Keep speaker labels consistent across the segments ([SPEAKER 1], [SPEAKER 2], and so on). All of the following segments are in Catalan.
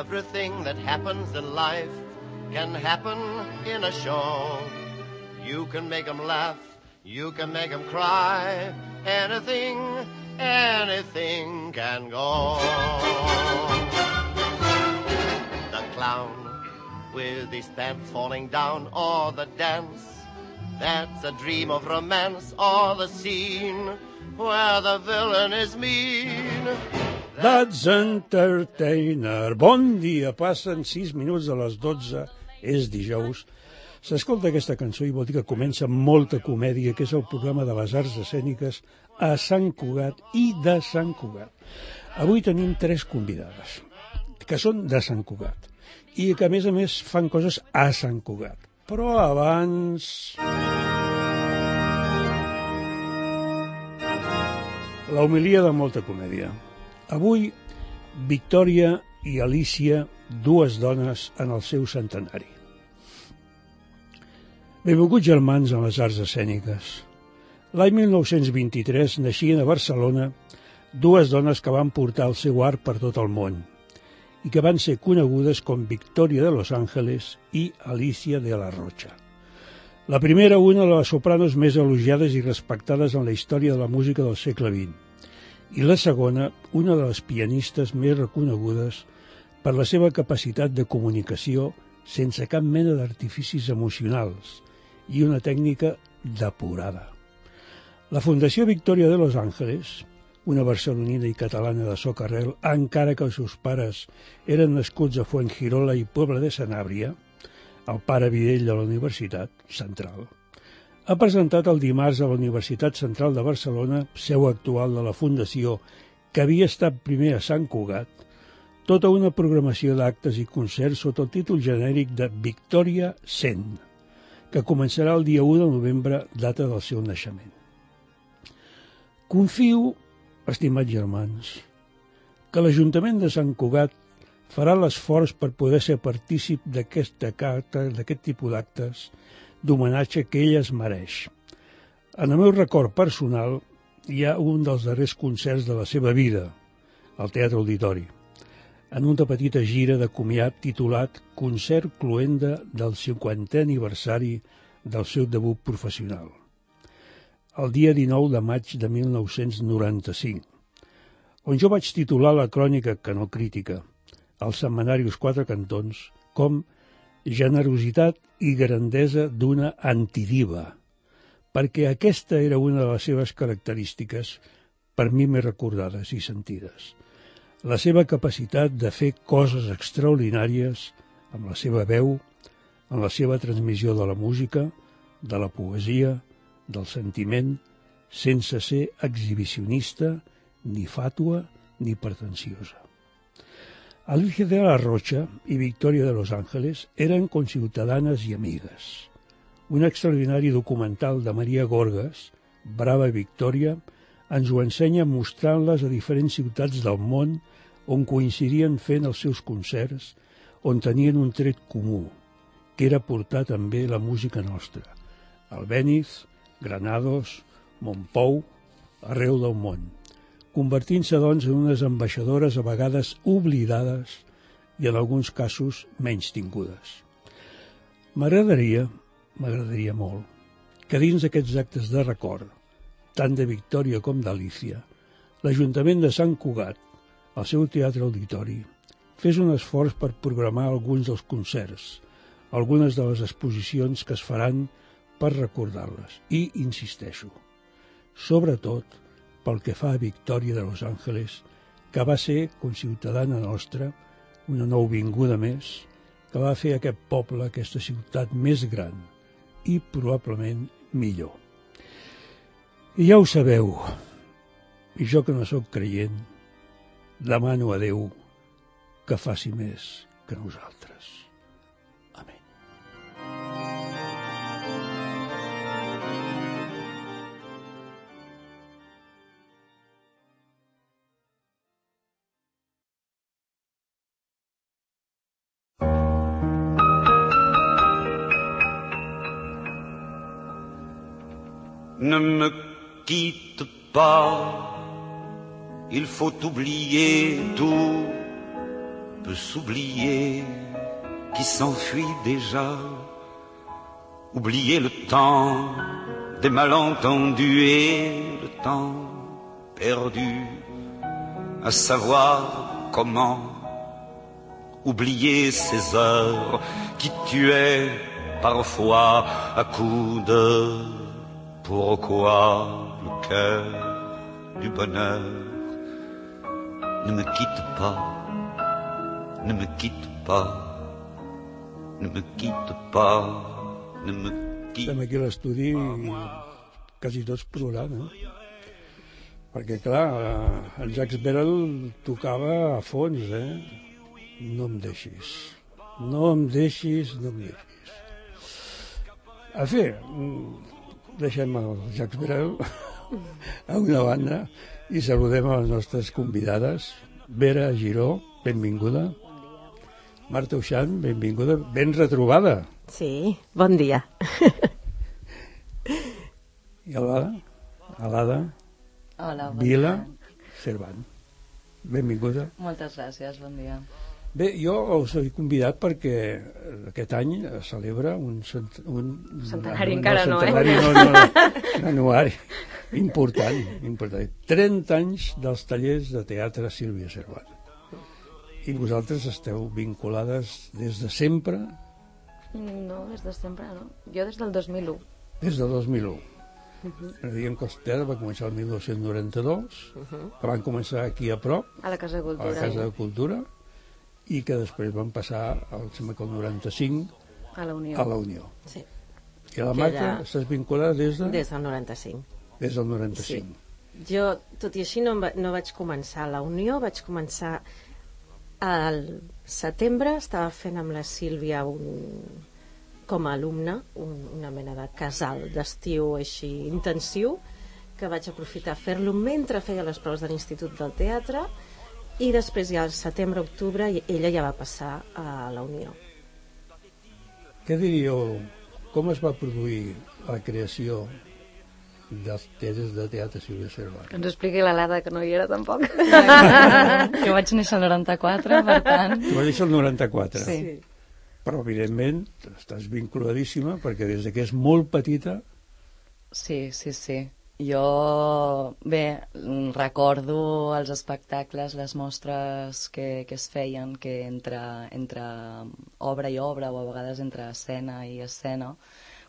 [SPEAKER 1] Everything that happens in life can happen in a show. You can make 'em laugh, you can make 'em cry. Anything, anything can go. The clown with his pants falling down, or the dance that's a dream of romance, or the scene where the villain is mean.
[SPEAKER 2] That's Entertainer. Bon dia, passen 6 minuts de les 12, és dijous. S'escolta aquesta cançó i vol dir que comença molta comèdia, que és el programa de les arts escèniques a Sant Cugat i de Sant Cugat. Avui tenim tres convidades, que són de Sant Cugat, i que a més a més fan coses a Sant Cugat. Però abans... La homilia de molta comèdia. Avui, Victòria i Alicia, dues dones en el seu centenari. Benvinguts germans en les arts escèniques. L'any 1923 naixien a Barcelona dues dones que van portar el seu art per tot el món i que van ser conegudes com Victòria de Los Ángeles i Alicia de la Rocha. La primera, una de les sopranos més elogiades i respectades en la història de la música del segle XX, i la segona, una de les pianistes més reconegudes per la seva capacitat de comunicació sense cap mena d'artificis emocionals i una tècnica depurada. La Fundació Victòria de Los Ángeles, una barcelonina i catalana de socarrel, encara que els seus pares eren nascuts a Fuengirola i Poble de Sanàbria, el pare Videll de la Universitat Central, ha presentat el dimarts a la Universitat Central de Barcelona, seu actual de la Fundació, que havia estat primer a Sant Cugat, tota una programació d'actes i concerts sota el títol genèric de Victòria 100, que començarà el dia 1 de novembre, data del seu naixement. Confio, estimats germans, que l'Ajuntament de Sant Cugat farà l'esforç per poder ser partícip d'aquest tipus d'actes d'homenatge que ell es mereix. En el meu record personal hi ha un dels darrers concerts de la seva vida, al Teatre Auditori, en una petita gira de comiat titulat Concert Cluenda del 50è aniversari del seu debut professional. El dia 19 de maig de 1995, on jo vaig titular la crònica que no crítica, als setmanarius Quatre Cantons, com generositat i grandesa d'una antidiva, perquè aquesta era una de les seves característiques, per mi més recordades i sentides. La seva capacitat de fer coses extraordinàries amb la seva veu, en la seva transmissió de la música, de la poesia, del sentiment, sense ser exhibicionista, ni fàtua, ni pretensiosa. Alicia de la Rocha i Victòria de Los Ángeles eren conciutadanes i amigues. Un extraordinari documental de Maria Gorgas, Brava i Victòria, ens ho ensenya mostrant-les a diferents ciutats del món on coincidien fent els seus concerts, on tenien un tret comú, que era portar també la música nostra. Albéniz, Granados, Montpou, arreu del món convertint-se, doncs, en unes ambaixadores a vegades oblidades i en alguns casos menys tingudes. M'agradaria, m'agradaria molt, que dins d'aquests actes de record, tant de Victòria com d'Alícia, l'Ajuntament de Sant Cugat, al seu teatre auditori, fes un esforç per programar alguns dels concerts, algunes de les exposicions que es faran per recordar-les. I insisteixo, sobretot, pel que fa a Victòria de Los Ángeles, que va ser conciutadana nostra, una nouvinguda més, que va fer aquest poble, aquesta ciutat més gran i probablement millor. I ja ho sabeu, i jo que no sóc creient, demano a Déu que faci més que nosaltres.
[SPEAKER 3] Ne me quitte pas, il faut oublier tout. peut s'oublier, qui s'enfuit déjà. Oublier le temps des malentendus et le temps perdu à savoir comment oublier ces heures qui tuaient parfois à coups de pourquoi le cœur du bonheur ne me quitte pas, ne me quitte pas, ne me quitte pas, ne me quitte
[SPEAKER 2] Estem aquí a l'estudi quasi plorant, eh? Perquè, clar, eh, en Jacques Brel tocava a fons, eh? No em deixis. No em deixis, no em deixis. A fer, deixem el Jacques Brel a una banda i saludem a les nostres convidades. Vera Giró, benvinguda. Marta Uixant, benvinguda. Ben retrobada.
[SPEAKER 4] Sí, bon dia.
[SPEAKER 2] I Alada? Alada?
[SPEAKER 5] Hola, bon
[SPEAKER 2] Vila
[SPEAKER 5] dia.
[SPEAKER 2] Servant. Benvinguda.
[SPEAKER 5] Moltes gràcies, bon dia.
[SPEAKER 2] Bé, jo us he convidat perquè aquest any es celebra un, cent, un
[SPEAKER 4] Centenari encara no, eh?
[SPEAKER 2] centenari, no, no, no, un anuari important, important. 30 anys dels tallers de teatre Sílvia Servat. I vosaltres esteu vinculades des de sempre,
[SPEAKER 4] No, des de sempre, no. Jo des del 2001.
[SPEAKER 2] des de 2001. Uh -huh. Diem que el teatre va començar el 1992, uh -huh. que van començar aquí a prop,
[SPEAKER 4] A la Casa de
[SPEAKER 2] a
[SPEAKER 4] Cultura.
[SPEAKER 2] la Casa de Cultura i que després van passar al, sembla que el 95
[SPEAKER 4] A la Unió.
[SPEAKER 2] a la Unió.
[SPEAKER 6] Sí,
[SPEAKER 2] I la Marta
[SPEAKER 6] era-
[SPEAKER 2] estàs vinculada des, de,
[SPEAKER 6] des del 95.
[SPEAKER 2] des del 95.
[SPEAKER 6] Jo, tot i així, no, no vaig començar a la Unió, vaig començar al setembre, estava fent amb la Sílvia un, com a alumne un, una mena de casal d'estiu així intensiu que vaig aprofitar fer-lo mentre feia les proves de l'Institut del Teatre i després ja al setembre-octubre ella ja va passar a la Unió.
[SPEAKER 2] Què diríeu, com es va produir la creació dels teatres de teatre Sílvia Servat?
[SPEAKER 4] Que ens expliqui l'Alada, que no hi era tampoc.
[SPEAKER 5] Jo vaig néixer el 94, per tant...
[SPEAKER 2] Tu vas néixer el 94.
[SPEAKER 5] Sí.
[SPEAKER 2] Però, evidentment, estàs vinculadíssima perquè des de que és molt petita
[SPEAKER 5] Sí, sí, sí. Jo, bé, recordo els espectacles, les mostres que, que es feien, que entre, entre obra i obra, o a vegades entre escena i escena,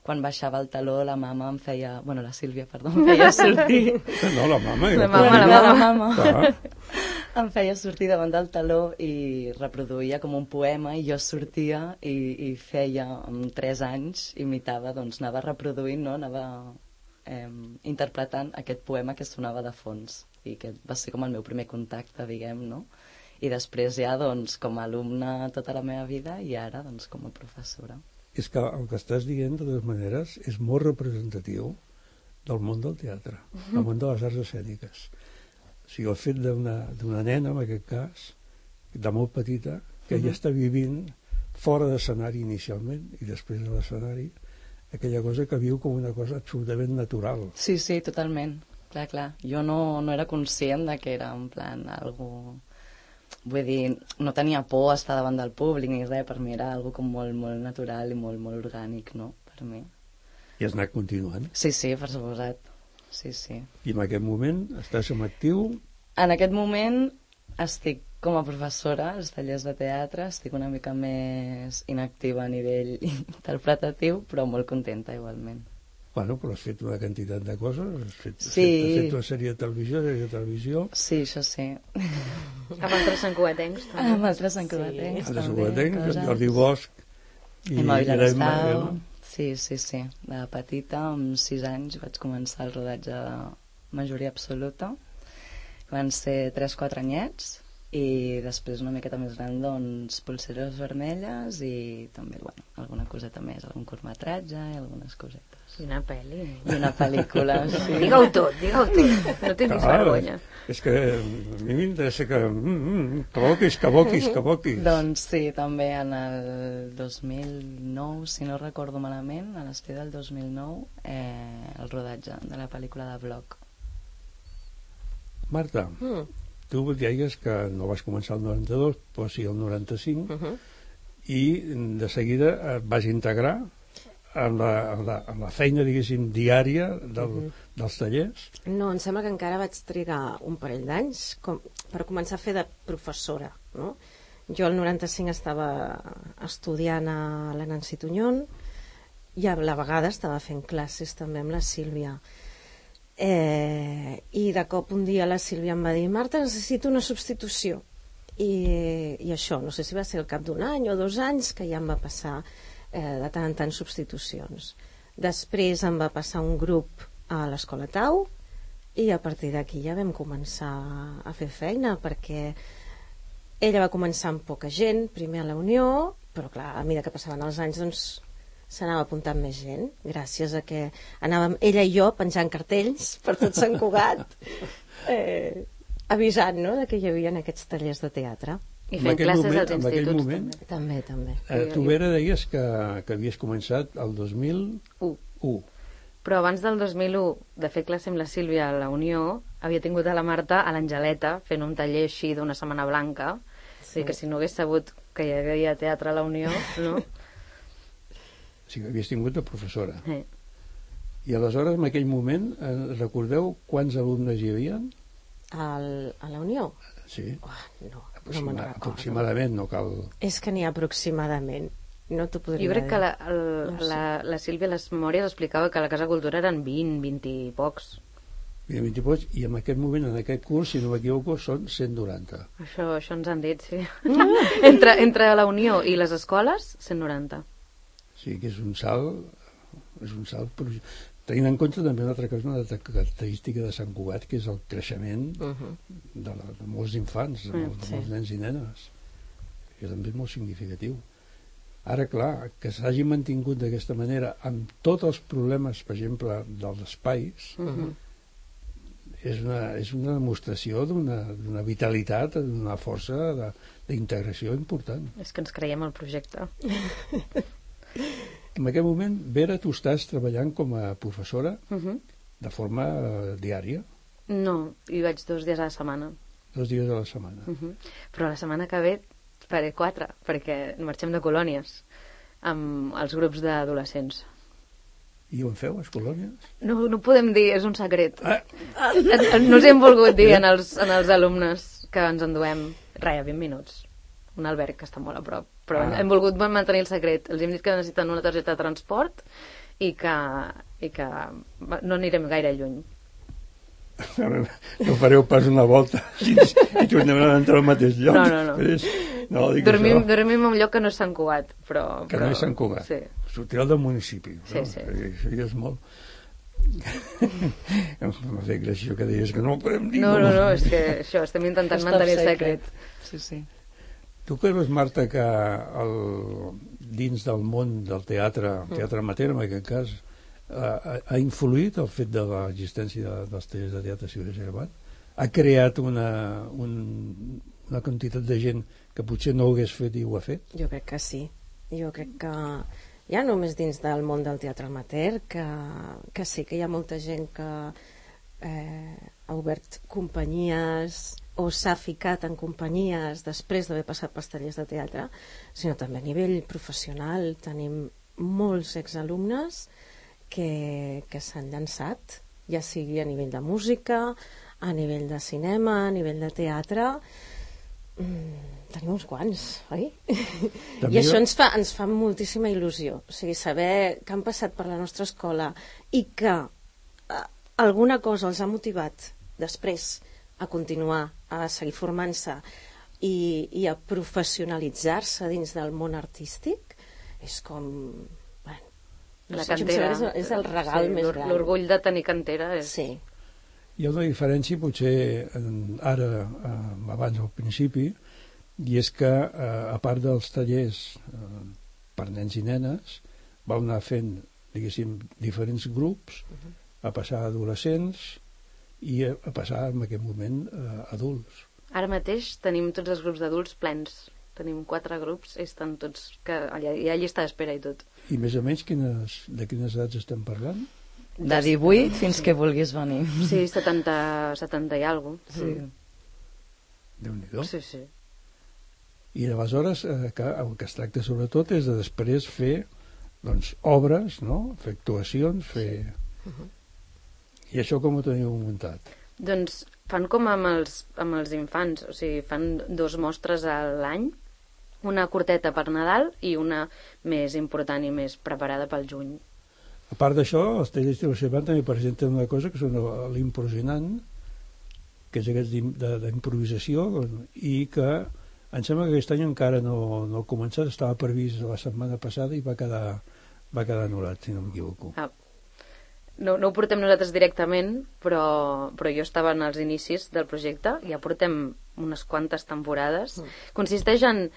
[SPEAKER 5] quan baixava el taló la mama em feia... Bueno, la Sílvia, perdó, em feia sortir...
[SPEAKER 2] No, la mama.
[SPEAKER 4] La mama, la
[SPEAKER 5] la mama.
[SPEAKER 2] Clar.
[SPEAKER 5] em feia sortir davant del taló i reproduïa com un poema i jo sortia i, i feia amb 3 anys imitava, doncs anava reproduint, no? anava eh, interpretant aquest poema que sonava de fons i que va ser com el meu primer contacte, diguem, no? I després ja, doncs, com a alumne tota la meva vida i ara, doncs, com a professora.
[SPEAKER 2] És que el que estàs dient, de totes maneres, és molt representatiu del món del teatre, del món de les arts escèniques. O sigui, el fet d'una nena, en aquest cas, de molt petita, que ja està vivint fora d'escenari inicialment i després de l'escenari, aquella cosa que viu com una cosa absolutament natural.
[SPEAKER 5] Sí, sí, totalment. Clar, clar. Jo no, no era conscient de que era en plan algo... Vull dir, no tenia por a estar davant del públic ni res, per mi era algo com molt, molt natural i molt, molt orgànic, no? Per mi.
[SPEAKER 2] I has anat continuant.
[SPEAKER 5] Sí, sí, per suposat. Sí, sí.
[SPEAKER 2] I en aquest moment estàs en actiu,
[SPEAKER 5] En aquest moment estic com a professora als tallers de teatre, estic una mica més inactiva a nivell interpretatiu, però molt contenta igualment.
[SPEAKER 2] bueno, però has fet una quantitat de coses, has fet, has
[SPEAKER 5] Sí.
[SPEAKER 2] fet, has fet una sèrie de televisió, sèrie de televisió,
[SPEAKER 5] Sí, això sí.
[SPEAKER 4] Amb altres santcuatencs, també.
[SPEAKER 5] Amb altres encobatencs,
[SPEAKER 2] Altres
[SPEAKER 5] també. Coses.
[SPEAKER 2] Jordi Bosch i
[SPEAKER 5] Vilarestau.
[SPEAKER 2] Manuel.
[SPEAKER 5] Sí, sí, sí. De petita, amb sis anys, vaig començar el rodatge de majoria absoluta. Van ser 3-4 anyets i després una miqueta més gran, doncs, pulseres vermelles i també, bueno, alguna coseta més, algun curtmetratge i algunes cosetes.
[SPEAKER 4] I una pel·li.
[SPEAKER 5] I una pel·lícula, sí.
[SPEAKER 4] Digue-ho tot, digue-ho tot. No tinguis
[SPEAKER 2] Clar,
[SPEAKER 4] vergonya.
[SPEAKER 2] És que a mi m'interessa que... Mm, mm, que boquis, que boquis, que boquis.
[SPEAKER 5] Doncs sí, també en el 2009, si no recordo malament, a l'estiu del 2009, eh, el rodatge de la pel·lícula de Bloc.
[SPEAKER 2] Marta,
[SPEAKER 6] Mm.
[SPEAKER 2] Tu deies que no vas començar el 92, però sí el 95,
[SPEAKER 6] Uh -huh.
[SPEAKER 2] i de seguida et vas integrar en la, en la, en la feina, diguéssim, diària del, dels tallers.
[SPEAKER 6] No, em sembla que encara vaig trigar un parell d'anys com, per començar a fer de professora. No? Jo el 95 estava estudiant a la Nancy Tuñón i a la vegada estava fent classes també amb la Sílvia. Eh, I de cop un dia la Sílvia em va dir Marta, necessito una substitució. I, I això, no sé si va ser al cap d'un any o dos anys, que ja em va passar eh, de tant en tant substitucions. Després em va passar un grup a l'Escola Tau i a partir d'aquí ja vam començar a fer feina perquè ella va començar amb poca gent, primer a la Unió, però clar, a mesura que passaven els anys doncs s'anava apuntant més gent, gràcies a que anàvem ella i jo penjant cartells per tot Sant Cugat, eh, avisant no, de que hi havia aquests tallers de teatre.
[SPEAKER 4] I
[SPEAKER 2] En
[SPEAKER 4] fent
[SPEAKER 2] aquell
[SPEAKER 4] classes
[SPEAKER 2] moment-
[SPEAKER 4] als
[SPEAKER 2] en aquell
[SPEAKER 4] instituts
[SPEAKER 2] moment-
[SPEAKER 4] també.
[SPEAKER 6] També, també.
[SPEAKER 2] Eh, tu, Vera, deies que, que havies començat el 2001.
[SPEAKER 4] U. Però abans del 2001 de fer classe amb la Sílvia a la Unió, havia tingut a la Marta a l'Angeleta fent un taller així d'una setmana blanca. Sí. O sigui que si no hagués sabut que hi havia teatre a la Unió, no?
[SPEAKER 2] Sigui, havies tingut de professora.
[SPEAKER 4] Eh.
[SPEAKER 2] I aleshores, en aquell moment, eh, recordeu quants alumnes hi havia?
[SPEAKER 6] Al, a la Unió?
[SPEAKER 2] Sí,
[SPEAKER 6] Oh, no, no
[SPEAKER 2] aproxima,
[SPEAKER 6] me'n recordo.
[SPEAKER 2] aproximadament, no cal...
[SPEAKER 6] És que n'hi ha aproximadament. No t'ho podria
[SPEAKER 4] Jo crec que
[SPEAKER 6] dir.
[SPEAKER 4] la, el,
[SPEAKER 6] No
[SPEAKER 4] la, la Sílvia les memòries explicava que a la Casa Cultura eren 20, 20 i pocs.
[SPEAKER 2] Hi havia 20 i pocs, i en aquest moment, en aquest curs, si no m'equivoco, són 190.
[SPEAKER 4] Això, això ens han dit, sí. entre, entre la Unió i les escoles, 190.
[SPEAKER 2] O sigui que és un salt, és un salt, però tenint en compte també una altra cosa, una altra característica de Sant Cugat, que és el creixement
[SPEAKER 6] Uh -huh.
[SPEAKER 2] de, la, de molts infants, de,
[SPEAKER 4] Mm,
[SPEAKER 2] molts, de
[SPEAKER 6] sí.
[SPEAKER 2] molts nens i nenes. Que també és molt significatiu. Ara, clar, que s'hagi mantingut d'aquesta manera amb tots els problemes, per exemple, dels espais,
[SPEAKER 6] Uh -huh.
[SPEAKER 2] és una, és una demostració d'una d'una vitalitat, d'una força de- d'integració important.
[SPEAKER 4] És que ens creiem el projecte.
[SPEAKER 2] En aquest moment, Vera, tu estàs treballant com a professora
[SPEAKER 4] Uh -huh.
[SPEAKER 2] de forma eh, diària,
[SPEAKER 4] No, hi vaig dos dies a la setmana.
[SPEAKER 2] dos dies a la setmana.
[SPEAKER 4] Uh -huh. Però la setmana que ve faré quatre, perquè marxem de colònies amb els grups d'adolescents.
[SPEAKER 2] I on feu, les colònies?
[SPEAKER 4] No, no podem dir, és un secret.
[SPEAKER 2] Ah,
[SPEAKER 4] Eh, No us hem volgut dir en els, en els alumnes que ens enduem, res, 20 minuts. Un alberg que està molt a prop. Però
[SPEAKER 2] Ah.
[SPEAKER 4] hem volgut mantenir el secret. Els hem dit que necessiten una targeta de transport i que, i que no anirem gaire lluny.
[SPEAKER 2] no fareu pas una volta i, i torneu a entrar al mateix lloc.
[SPEAKER 4] No, no, no.
[SPEAKER 2] No dic
[SPEAKER 4] Dormim,
[SPEAKER 2] això,
[SPEAKER 4] dormim en un lloc que no és Sant Cugat, però...
[SPEAKER 2] que
[SPEAKER 4] però,
[SPEAKER 2] no és Sant Cugat.
[SPEAKER 4] Sí.
[SPEAKER 2] Sortireu del municipi.
[SPEAKER 4] Sí,
[SPEAKER 2] no?
[SPEAKER 4] sí.
[SPEAKER 2] Perquè Això ja és molt... em fa fer gràcia que deies que no ho podem dir.
[SPEAKER 4] No, no, no, és que això, estem intentant mantenir el
[SPEAKER 5] secret.
[SPEAKER 4] secret.
[SPEAKER 5] Sí, sí.
[SPEAKER 2] Tu creus, Marta, que el, dins del món del teatre, teatre amateur en aquest cas, ha, ha influït el fet de l'existència de, dels tallers de teatre Ciutat Gervat? Ha creat una, un, una quantitat de gent que potser no ho hagués fet i ho ha fet?
[SPEAKER 6] Jo crec que sí. Jo crec que ja només dins del món del teatre amateur, que, que sí que hi ha molta gent que eh, ha obert companyies o s'ha ficat en companyies després d'haver passat pels tallers de teatre, sinó també a nivell professional. Tenim molts exalumnes que, que s'han llançat, ja sigui a nivell de música, a nivell de cinema, a nivell de teatre, Mm, tenim uns quants, oi?
[SPEAKER 2] També
[SPEAKER 6] I això ens fa, ens fa moltíssima il·lusió. O sigui, saber que han passat per la nostra escola i que eh, alguna cosa els ha motivat després a continuar, a seguir formant-se i, i a professionalitzar-se dins del món artístic, és com... Bueno, no
[SPEAKER 4] La cantera.
[SPEAKER 6] és, és el regal
[SPEAKER 4] sí,
[SPEAKER 6] més gran.
[SPEAKER 4] L'orgull de tenir cantera és...
[SPEAKER 6] Sí.
[SPEAKER 2] Hi ha una diferència, potser en, ara, eh, abans al principi, i és que, eh, a part dels tallers eh, per nens i nenes, va anar fent, diguéssim, diferents grups, a passar a adolescents i a, a passar en aquest moment a adults.
[SPEAKER 4] Ara mateix tenim tots els grups d'adults plens. Tenim quatre grups estan tots... Que allà, hi ha llista d'espera i tot.
[SPEAKER 2] I més o menys quines, de quines edats estem parlant?
[SPEAKER 5] De 18 fins que vulguis venir.
[SPEAKER 4] Sí, 70, 70 i alguna cosa.
[SPEAKER 5] Sí.
[SPEAKER 2] déu nhi
[SPEAKER 4] Sí, sí.
[SPEAKER 2] I aleshores eh, que, el que es tracta sobretot és de després fer doncs, obres, no? fer actuacions, fer... I això com ho teniu muntat?
[SPEAKER 4] Doncs fan com amb els, amb els infants, o sigui, fan dos mostres a l'any, una curteta per Nadal i una més important i més preparada pel juny.
[SPEAKER 2] A part d'això, els tallers de la també presenten una cosa que són l'impressionant, que és aquest d'improvisació, i que em sembla que aquest any encara no, no ha començat, estava previst la setmana passada i va quedar, va quedar anul·lat, si no m'equivoco.
[SPEAKER 4] Ah, no, no ho portem nosaltres directament, però, però jo estava en els inicis del projecte, ja portem unes quantes temporades. Consisteix en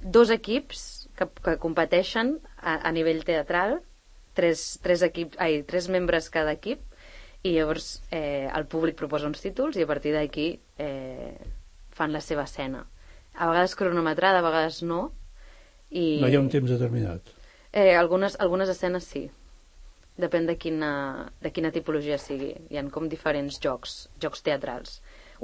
[SPEAKER 4] dos equips que, que competeixen a, a nivell teatral, tres, tres, equips, ai, tres membres cada equip, i llavors eh, el públic proposa uns títols i a partir d'aquí eh, fan la seva escena. A vegades cronometrada, a vegades no. I,
[SPEAKER 2] No hi ha un temps determinat.
[SPEAKER 4] Eh, algunes, algunes escenes sí. Depèn de quina, de quina tipologia sigui. Hi han com diferents jocs, jocs teatrals.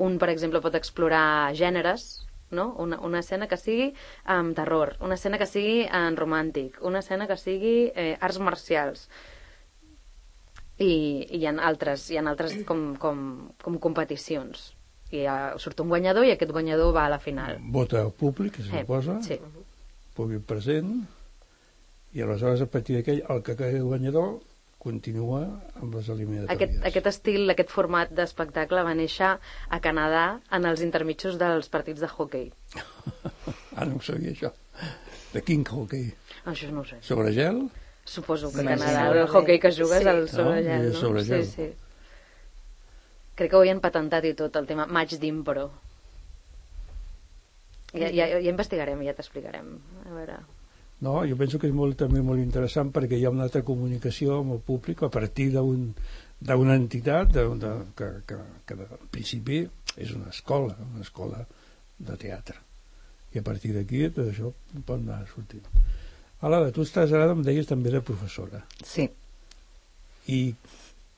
[SPEAKER 4] Un, per exemple, pot explorar gèneres, no? Una, una escena que sigui amb terror, una escena que sigui en romàntic, una escena que sigui eh, arts marcials. I, i hi ha altres, hi ha altres com, com, com competicions. I ha, surt un guanyador i aquest guanyador va a la final.
[SPEAKER 2] Vota el públic, que se
[SPEAKER 4] Eh,
[SPEAKER 2] suposa,
[SPEAKER 4] sí.
[SPEAKER 2] públic present, i aleshores a partir d'aquell, el que quedi guanyador continua amb les eliminatòries.
[SPEAKER 4] Aquest, aquest estil, aquest format d'espectacle va néixer a Canadà en els intermitjos dels partits de hockey.
[SPEAKER 2] Ah, no ho sabia això. De quin hockey?
[SPEAKER 4] Això no ho sé.
[SPEAKER 2] Sobre gel?
[SPEAKER 4] Suposo que a Canadà el hockey que jugues
[SPEAKER 5] sí.
[SPEAKER 4] al sobre
[SPEAKER 2] No?
[SPEAKER 4] gel, no?
[SPEAKER 2] sobre gel.
[SPEAKER 4] Sí, sí. Crec que ho havien patentat i tot, el tema match d'impro. Ja, ja, ja investigarem, ja t'explicarem. A veure...
[SPEAKER 2] No, jo penso que és molt, també molt interessant perquè hi ha una altra comunicació amb el públic a partir d'un d'una entitat de, de, que, que, que de, en principi és una escola, una escola de teatre. I a partir d'aquí tot això pot anar sortint. Ala, tu estàs ara, em deies, també de professora.
[SPEAKER 5] Sí.
[SPEAKER 2] I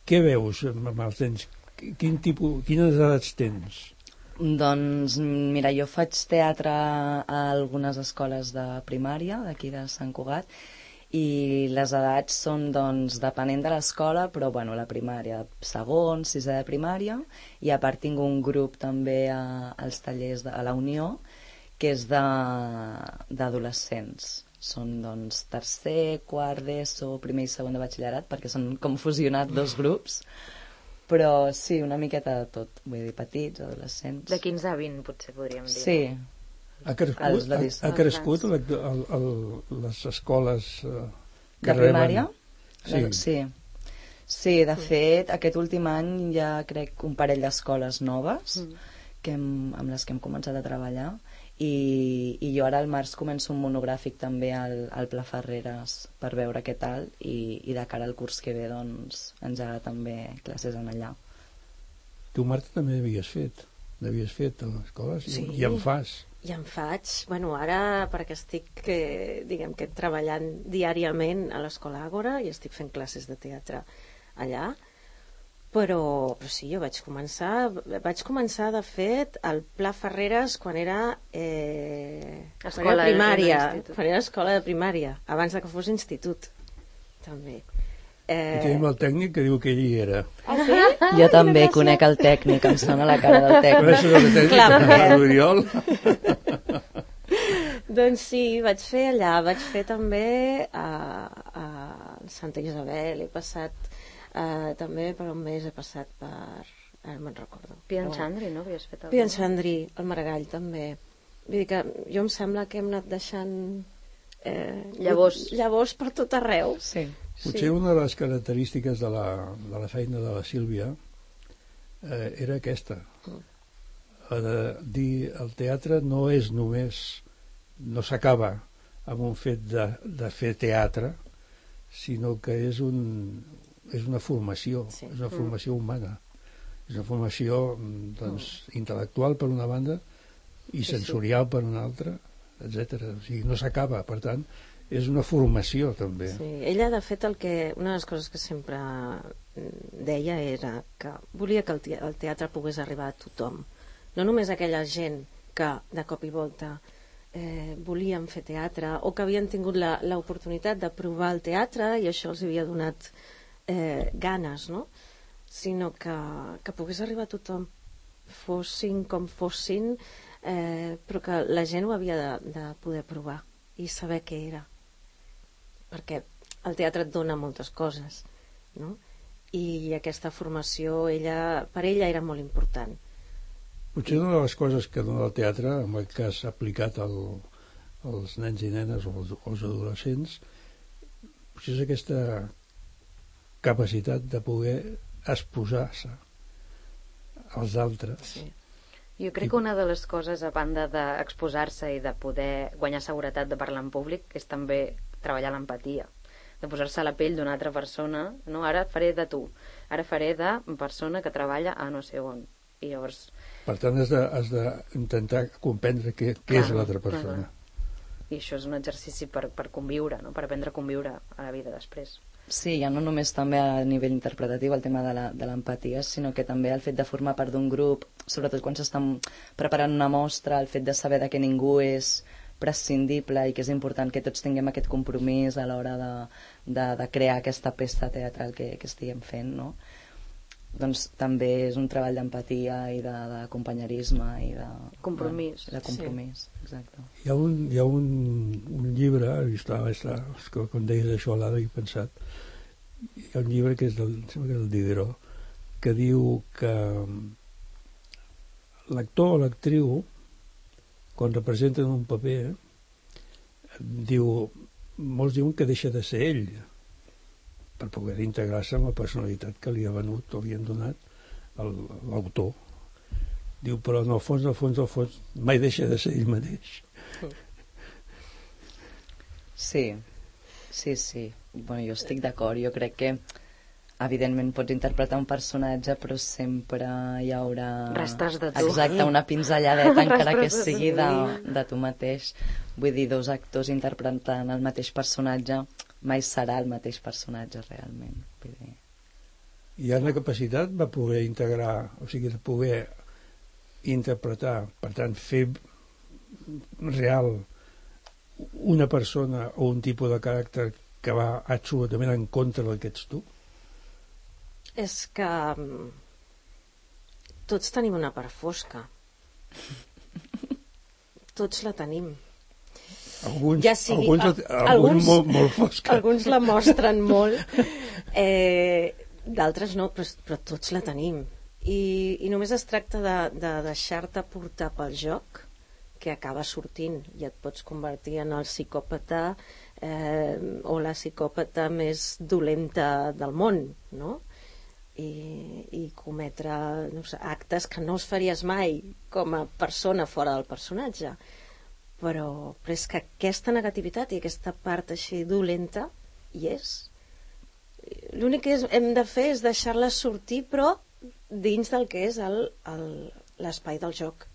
[SPEAKER 2] què veus amb els nens? Quin tipus, quines edats tens?
[SPEAKER 5] Doncs mira, jo faig teatre a algunes escoles de primària d'aquí de Sant Cugat i les edats són doncs depenent de l'escola, però bueno, la primària, segon, sisè de primària i a part tinc un grup també a, als tallers de, a la Unió que és d'adolescents. Són doncs tercer, quart d'ESO, primer i segon de batxillerat perquè són com fusionat dos grups però sí, una miqueta de tot. Vull dir, petits, adolescents.
[SPEAKER 4] De 15 a 20, potser podríem dir.
[SPEAKER 5] sí,
[SPEAKER 2] Ha crescut,
[SPEAKER 5] Els
[SPEAKER 2] ha, ha crescut el, el, el, les escoles eh, que
[SPEAKER 5] de primària
[SPEAKER 2] reben... Sí.
[SPEAKER 5] sí. Sí, de fet, aquest últim any ha, crec, un parell d'escoles noves que hem, amb les que hem començat a treballar i, i jo ara al març començo un monogràfic també al, al Pla Ferreres per veure què tal i, i de cara al curs que ve doncs engegar també classes en allà.
[SPEAKER 2] Tu, Marta, també havies fet. N'havies fet a les escoles i-
[SPEAKER 6] Sí.
[SPEAKER 2] i en fas.
[SPEAKER 6] I en faig, bueno, ara perquè estic, eh, diguem que treballant diàriament a l'Escola Àgora i estic fent classes de teatre allà, però, però sí, jo vaig començar, vaig començar de fet al Pla Ferreres quan era, eh, quan
[SPEAKER 4] Escola,
[SPEAKER 6] era primària, quan era escola de primària, abans de que fos institut, també.
[SPEAKER 2] I
[SPEAKER 6] Eh,
[SPEAKER 2] tenim el tècnic que diu que ell hi era.
[SPEAKER 6] ah, sí?
[SPEAKER 5] Jo també conec el tècnic, em sona la cara del tècnic.
[SPEAKER 2] Coneixes el tècnic?
[SPEAKER 6] Clar, perquè-
[SPEAKER 2] l'Oriol?
[SPEAKER 6] Doncs sí, vaig fer allà, vaig fer també a, a Santa Isabel, he passat eh, també per un mes he passat per... ara me'n recordo.
[SPEAKER 4] Pian
[SPEAKER 6] Però-
[SPEAKER 4] Chandri, no? Havies fet?
[SPEAKER 6] Pian Chandri, el Maragall també. Vull dir que jo em sembla que hem anat deixant eh,
[SPEAKER 4] Llavors.
[SPEAKER 6] llavors per tot arreu.
[SPEAKER 5] Sí.
[SPEAKER 2] Potser una de les característiques de la, de la feina de la Sílvia eh, era aquesta. La de dir el teatre no és només, no s'acaba amb un fet de, de fer teatre, sinó que és, un, és una formació,
[SPEAKER 6] Sí.
[SPEAKER 2] és una formació humana. És una formació mm, doncs, intel·lectual per una banda i sensorial per una altra, etc. O sigui, no s'acaba, per tant, és una formació també.
[SPEAKER 6] Sí, ella, de fet, el que, una de les coses que sempre mm, deia era que volia que el te- el teatre pogués arribar a tothom. No només a aquella gent que de cop i volta eh, volien fer teatre o que havien tingut la- l'oportunitat de provar el teatre i això els havia donat eh, ganes, no? sinó que, que pogués arribar a tothom fossin com fossin eh, però que la gent ho havia de, de poder provar i saber què era perquè el teatre et dona moltes coses no? i aquesta formació ella, per ella era molt important
[SPEAKER 2] Potser una de les coses que dona el teatre, en aquest cas aplicat al, als nens i nenes o als, als adolescents, potser és aquesta capacitat de poder exposar-se als altres.
[SPEAKER 4] Sí. Jo crec que una de les coses, a banda d'exposar-se i de poder guanyar seguretat de parlar en públic, és també treballar l'empatia de posar-se a la pell d'una altra persona no? ara faré de tu, ara faré de persona que treballa a no sé on i llavors
[SPEAKER 2] Per tant, has d'intentar comprendre què, què
[SPEAKER 4] Clar,
[SPEAKER 2] és l'altra
[SPEAKER 4] clar,
[SPEAKER 2] persona.
[SPEAKER 4] i això és un exercici per, per conviure, no? per aprendre a conviure a la vida després.
[SPEAKER 5] Sí, ja no només també a nivell interpretatiu el tema de l'empatia, sinó que també el fet de formar part d'un grup, sobretot quan s'estan preparant una mostra, el fet de saber de que ningú és prescindible i que és important que tots tinguem aquest compromís a l'hora de, de, de crear aquesta peça teatral que, que estiguem fent, no? Doncs també és un treball d'empatia i de- d'acompanyerisme i de...
[SPEAKER 4] Compromís,
[SPEAKER 5] bueno, de compromís, exacte.
[SPEAKER 2] Hi ha un, hi ha un, un llibre, i està, està, és que quan deies això l'ara he pensat, hi ha un llibre que és del, em sembla que és del Diderot, que diu que l'actor o l'actriu, quan representen un paper, diu, molts diuen que deixa de ser ell, per poder integrar-se amb la personalitat que li ha venut o li han donat el- l'autor. Diu, però en el fons, en el fons, en el fons, mai deixa de ser ell mateix.
[SPEAKER 5] Sí, sí, sí. Bueno, jo estic d'acord. Jo crec que, evidentment, pots interpretar un personatge, però sempre hi haurà...
[SPEAKER 4] Restes de tu.
[SPEAKER 5] Exacte, una pinzelladeta, encara que sigui de, de tu mateix. Vull dir, dos actors interpretant el mateix personatge mai serà el mateix personatge, realment. Vull dir...
[SPEAKER 2] I ha la capacitat de poder integrar, o sigui, de poder interpretar, per tant, fer real una persona o un tipus de caràcter que va absolutament en contra del que ets tu.
[SPEAKER 6] és que mm, tots tenim una part fosca tots la tenim
[SPEAKER 2] Alguns,
[SPEAKER 6] ja sigui,
[SPEAKER 2] alguns,
[SPEAKER 6] a-
[SPEAKER 2] alguns, molt, molt fosca.
[SPEAKER 6] alguns la mostren molt eh, d'altres no, però, però tots la tenim i, i només es tracta de, de deixar-te portar pel joc que acaba sortint i et pots convertir en el psicòpata eh, o la psicòpata més dolenta del món no? I, i cometre no sé, actes que no els faries mai com a persona fora del personatge però, però és que aquesta negativitat i aquesta part així dolenta hi és l'únic que és, hem de fer és deixar-la sortir però dins del que és el- el- l'espai del joc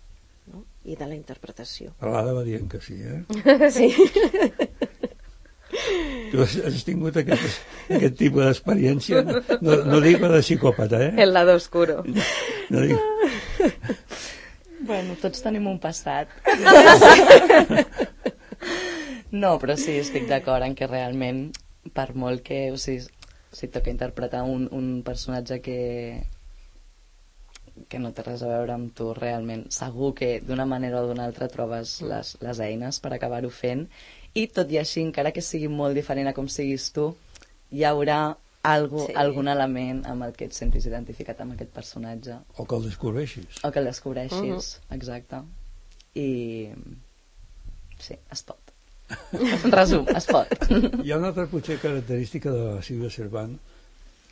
[SPEAKER 6] no? i de la interpretació
[SPEAKER 2] L'Ada va dient que sí, eh?
[SPEAKER 6] sí.
[SPEAKER 2] Tu has, has tingut aquest, aquest tipus d'experiència. No, no dic la de psicòpata, eh?
[SPEAKER 4] El lado oscuro.
[SPEAKER 2] No dic...
[SPEAKER 5] Bueno, tots tenim un passat. no, però sí, estic d'acord en que realment, per molt que... O sigui, si toca interpretar un, un personatge que que no té res a veure amb tu realment segur que d'una manera o d'una altra trobes les, les eines per acabar-ho fent i tot i així, encara que sigui molt diferent a com siguis tu hi haurà algo,
[SPEAKER 6] Sí.
[SPEAKER 5] algun element amb el que et sentis identificat amb aquest personatge
[SPEAKER 2] O que el descobreixis.
[SPEAKER 5] o que el descobreixis, exacte. I... Sí, es pot. En resum, es pot.
[SPEAKER 2] Hi ha una altra potser característica de la Sílvia Cervant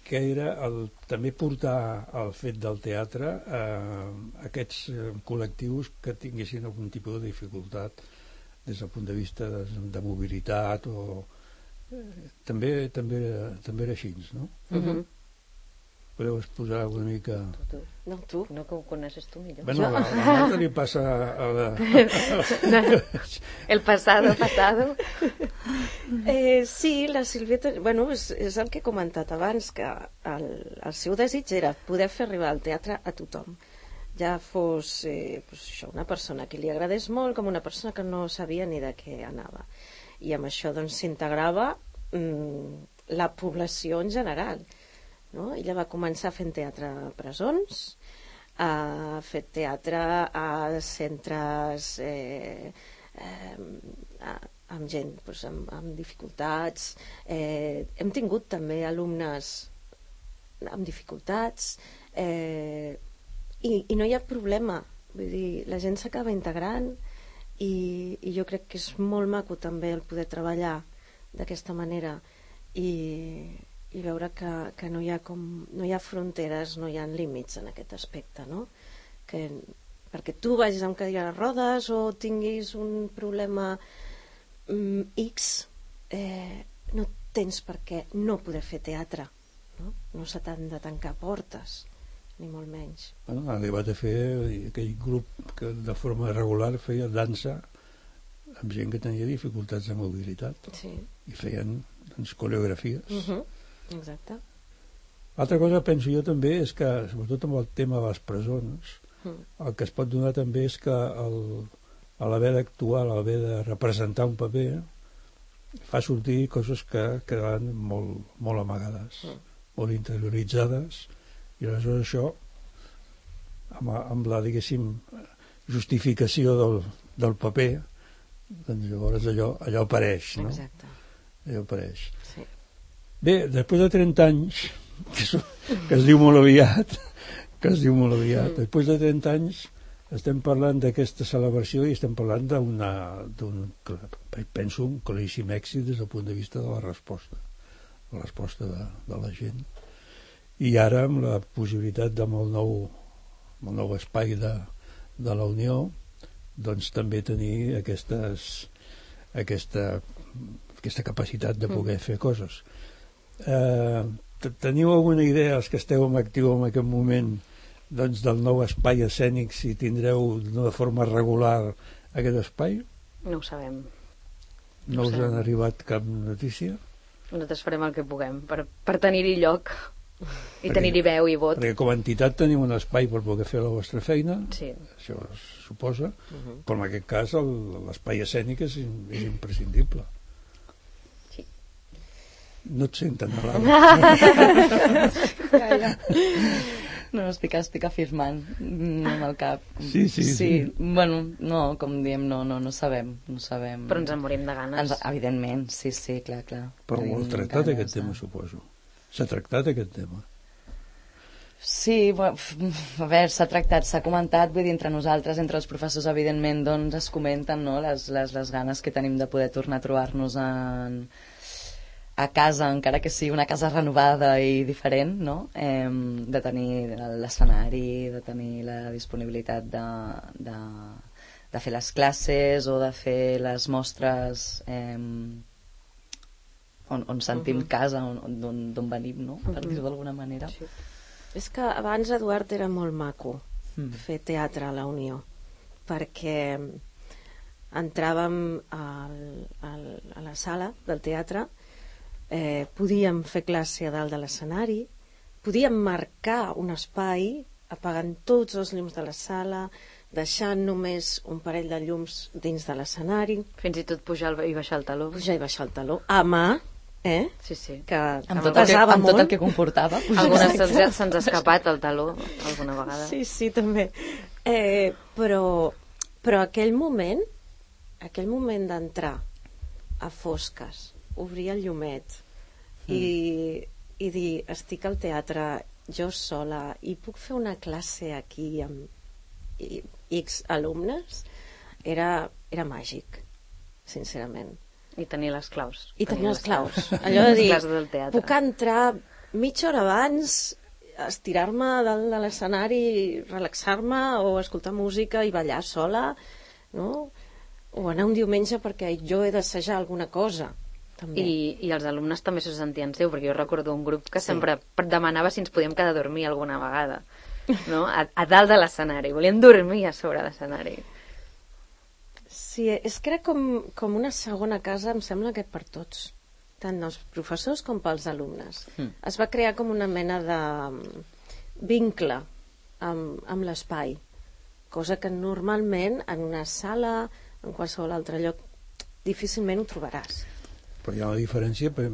[SPEAKER 2] que era el, també portar el fet del teatre a aquests eh, col·lectius que tinguessin algun tipus de dificultat des del punt de vista de, de mobilitat o també, també, també era així, no?
[SPEAKER 4] Uh -huh.
[SPEAKER 2] Podeu exposar una mica...
[SPEAKER 6] no, tu
[SPEAKER 4] No que ho coneixes tu millor.
[SPEAKER 2] Bueno, la, la Marta li passa a la...
[SPEAKER 4] El pasado, pasado.
[SPEAKER 6] Eh, sí, la Sílvia, ten- bueno, és, és el que he comentat abans, que el, el seu desig era poder fer arribar el teatre a tothom. ja fos eh, pues això, una persona que li agradés molt com una persona que no sabia ni de què anava. I amb això doncs s'integrava mm, la població en general. No? Ella va començar fent teatre a presons, ha fet teatre a centres eh, eh, amb gent doncs, amb, amb dificultats. Eh, hem tingut també alumnes amb dificultats eh, i, i no hi ha problema. Vull dir, la gent s'acaba integrant i, i jo crec que és molt maco també el poder treballar d'aquesta manera i, i veure que, que no, hi ha com, no hi ha fronteres, no hi ha límits en aquest aspecte, no? Que, perquè tu vagis amb cadira de rodes o tinguis un problema mm, X, eh, no tens per què no poder fer teatre, no? No se t'han de tancar portes, ni molt menys.
[SPEAKER 2] Bueno, ha arribat a fer aquell grup que de forma regular feia dansa amb gent que tenia dificultats de mobilitat
[SPEAKER 6] Sí.
[SPEAKER 2] i feien doncs, coreografies.
[SPEAKER 6] Uh -huh. Exacte.
[SPEAKER 2] Altra cosa penso jo també és que, sobretot amb el tema de les presons,
[SPEAKER 6] Mm.
[SPEAKER 2] el que es pot donar també és que el, a l'haver d'actuar, a l'haver de representar un paper, fa sortir coses que quedaven molt, molt amagades,
[SPEAKER 6] Mm.
[SPEAKER 2] molt interioritzades, i aleshores això, amb, amb la, diguéssim, justificació del, del paper, doncs llavors allò, allò apareix, no?
[SPEAKER 6] Exacte.
[SPEAKER 2] Allò apareix.
[SPEAKER 6] Sí.
[SPEAKER 2] Bé, després de 30 anys, que es, que es diu molt aviat, que es diu molt aviat,
[SPEAKER 6] Mm.
[SPEAKER 2] després de 30 anys estem parlant d'aquesta celebració i estem parlant d'un, penso, un claríssim èxit des del punt de vista de la resposta, la resposta de, de la gent. I ara, amb la possibilitat de molt nou, molt nou espai de, de la Unió, doncs també tenir aquestes, aquesta, aquesta capacitat de poder
[SPEAKER 6] Mm.
[SPEAKER 2] fer coses. Eh, te- teniu alguna idea, els que esteu en actiu en aquest moment, doncs, del nou espai escènic, si tindreu de forma regular aquest espai?
[SPEAKER 4] No ho sabem.
[SPEAKER 2] No us
[SPEAKER 4] Sí.
[SPEAKER 2] han arribat cap notícia?
[SPEAKER 4] Nosaltres farem el que puguem per, per tenir-hi lloc i
[SPEAKER 2] Perquè-
[SPEAKER 4] tenir-hi veu i vot.
[SPEAKER 2] Perquè com a entitat teniu un espai per poder fer la vostra feina,
[SPEAKER 4] Sí.
[SPEAKER 2] això es suposa,
[SPEAKER 6] Uh
[SPEAKER 2] però en aquest cas l'espai escènic és, és imprescindible.
[SPEAKER 4] Sí.
[SPEAKER 2] No et senten.
[SPEAKER 5] Ja, ja. No, estic, estic afirmant amb el cap.
[SPEAKER 2] Sí, sí, sí.
[SPEAKER 5] Bueno, no, com diem, no, no, no sabem. No sabem.
[SPEAKER 4] Però ens en morim de ganes.
[SPEAKER 5] Ens, evidentment, sí, sí, clar, clar.
[SPEAKER 2] Però
[SPEAKER 5] Tenim
[SPEAKER 2] ho heu tractat
[SPEAKER 5] ganes
[SPEAKER 2] aquest
[SPEAKER 5] de-
[SPEAKER 2] tema, suposo. S'ha tractat aquest tema.
[SPEAKER 5] Sí, a veure, s'ha tractat, s'ha comentat, vull dir, entre nosaltres, entre els professors, evidentment, doncs es comenten no, les, les, les ganes que tenim de poder tornar a trobar-nos en, a casa, encara que sigui una casa renovada i diferent, no? Eh, de tenir l'escenari, de tenir la disponibilitat de, de, de fer les classes o de fer les mostres eh, on, on sentim
[SPEAKER 6] Mhm.
[SPEAKER 5] casa, on- on- d'on d'on venim, no? Per
[SPEAKER 6] Mhm.
[SPEAKER 5] dir-ho d'alguna manera.
[SPEAKER 6] Sí. És que abans, Eduard, era molt maco
[SPEAKER 5] Mm.
[SPEAKER 6] fer teatre a la Unió, perquè entràvem al, al, a la sala del teatre, eh, podíem fer classe a dalt de l'escenari, podíem marcar un espai apagant tots els llums de la sala, deixant només un parell de llums dins de l'escenari,
[SPEAKER 4] Fins i tot pujar i baixar el taló.
[SPEAKER 6] pujar i baixar el taló, a mà, eh?
[SPEAKER 4] Sí, sí.
[SPEAKER 6] que,
[SPEAKER 5] Amb tot, el que, amb tot el que comportava.
[SPEAKER 4] Algunes se'ns se'ns ha escapat el taló alguna vegada.
[SPEAKER 6] Sí, sí, també. Eh, però, però aquell moment, aquell moment d'entrar a fosques, obrir el llumet i, i dir, estic al teatre jo sola i puc fer una classe aquí amb i- X alumnes, era, era màgic, sincerament.
[SPEAKER 4] I tenir les claus.
[SPEAKER 6] I tenir les claus. Allò de
[SPEAKER 4] Les
[SPEAKER 6] dir,
[SPEAKER 4] claus del teatre.
[SPEAKER 6] puc entrar mitja hora abans, estirar-me dalt de l'escenari, relaxar-me o escoltar música i ballar sola, no? O anar un diumenge perquè jo he d'assajar alguna cosa, també.
[SPEAKER 4] I, I els alumnes també s'ho sentien seu, perquè jo recordo un grup que
[SPEAKER 6] Sí.
[SPEAKER 4] sempre demanava si ens podíem quedar a dormir alguna vegada. No? A, a dalt de l'escenari. Volien dormir a sobre l'escenari.
[SPEAKER 6] Sí, és que era com, com una segona casa, em sembla que per tots, tant els professors com pels alumnes.
[SPEAKER 5] Mm.
[SPEAKER 6] Es va crear com una mena de mm, vincle amb, amb l'espai. cosa que normalment en una sala, en qualsevol altre lloc, difícilment ho trobaràs.
[SPEAKER 2] Però hi ha una diferència per,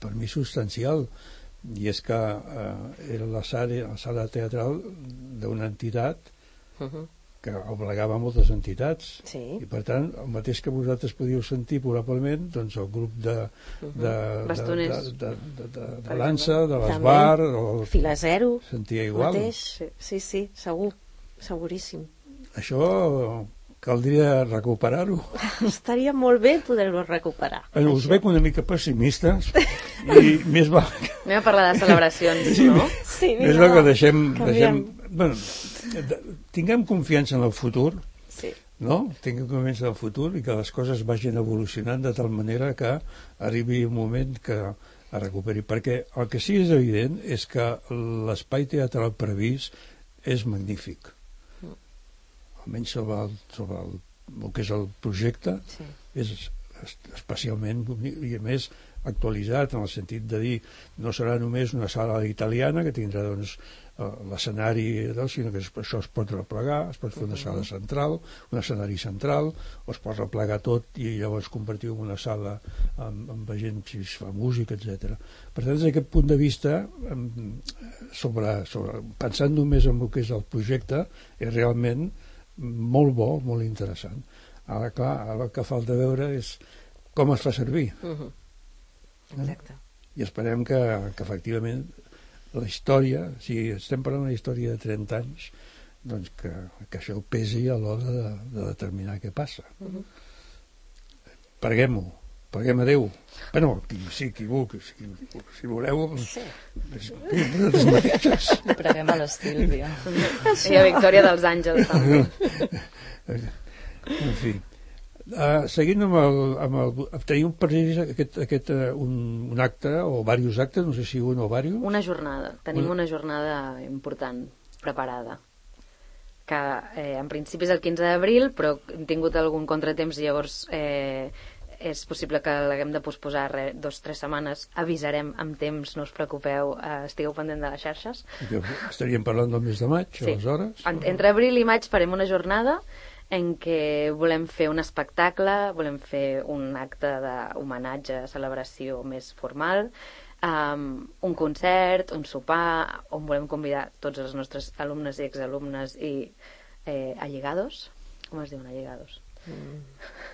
[SPEAKER 2] per mi substancial i és que eh, era la sala, la sala teatral d'una entitat
[SPEAKER 6] Uh -huh.
[SPEAKER 2] Que obligava moltes entitats
[SPEAKER 6] Sí.
[SPEAKER 2] i per tant el mateix que vosaltres podíeu sentir probablement doncs el grup de, de, de,
[SPEAKER 4] Bastoners.
[SPEAKER 2] de, de, de, de, de
[SPEAKER 4] Per
[SPEAKER 2] dansa, de l'esbar o
[SPEAKER 6] Fila zero,
[SPEAKER 2] sentia igual
[SPEAKER 6] mateix. Sí, sí, segur, seguríssim.
[SPEAKER 2] això caldria recuperar-ho
[SPEAKER 6] Estaria molt bé poder-ho recuperar.
[SPEAKER 2] bueno, us veig una mica pessimistes i més que
[SPEAKER 4] Anem a parlar de celebracions, no?
[SPEAKER 6] Sí,
[SPEAKER 2] Més val que deixem...
[SPEAKER 6] canviem.
[SPEAKER 2] deixem bueno, de- tinguem confiança en el futur,
[SPEAKER 6] Sí.
[SPEAKER 2] no? Tinguem confiança en el futur i que les coses vagin evolucionant de tal manera que arribi un moment que es recuperi. Perquè el que sí és evident és que l'espai teatral previst és magnífic. Almenys sobre el, sobre el, el que és el projecte,
[SPEAKER 6] Sí.
[SPEAKER 2] és es- especialment bonic i a més actualitzat en el sentit de dir no serà només una sala italiana que tindrà doncs eh, l'escenari doncs, sinó que es- això es pot replegar es pot fer una sala central un escenari central o es pot replegar tot i llavors convertir en una sala amb, amb gent si es fa música, etc. Per tant, des d'aquest punt de vista sobre, sobre, pensant només en el que és el projecte és realment molt bo, molt interessant ara clar, ara el que falta veure és com es fa servir
[SPEAKER 6] Uh -huh. Exacte.
[SPEAKER 2] i esperem que, que efectivament la història, si estem parlant d'una història de 30 anys doncs que, que això pesi a l'hora de, de determinar què passa
[SPEAKER 6] Mhm.
[SPEAKER 2] preguem-ho preguem a Déu bueno, qui, sí, qui vulgui si, si voleu
[SPEAKER 6] Sí.
[SPEAKER 2] és- vosaltres mateixes
[SPEAKER 5] preguem a la Sílvia.
[SPEAKER 4] I a Victòria dels Àngels, també.
[SPEAKER 2] en fi Uh, seguint amb el, amb el tenim previst aquest, aquest uh, un, un acte o diversos actes, no sé si un o diversos
[SPEAKER 4] Una jornada. Tenim
[SPEAKER 2] Una-
[SPEAKER 4] una jornada important preparada que eh, en principi és el 15 d'abril però hem tingut algun contratemps i llavors eh, és possible que l'haguem de posposar re, dos o tres setmanes avisarem amb temps, no us preocupeu eh, estigueu pendent de les xarxes
[SPEAKER 2] estaríem parlant del mes de maig,
[SPEAKER 4] Sí.
[SPEAKER 2] aleshores.
[SPEAKER 4] En- Entre abril i maig farem una jornada en què volem fer un espectacle, volem fer un acte d'homenatge, celebració més formal, um, un concert, un sopar, on volem convidar tots els nostres alumnes i exalumnes i eh, allegados. Com es diuen allegados?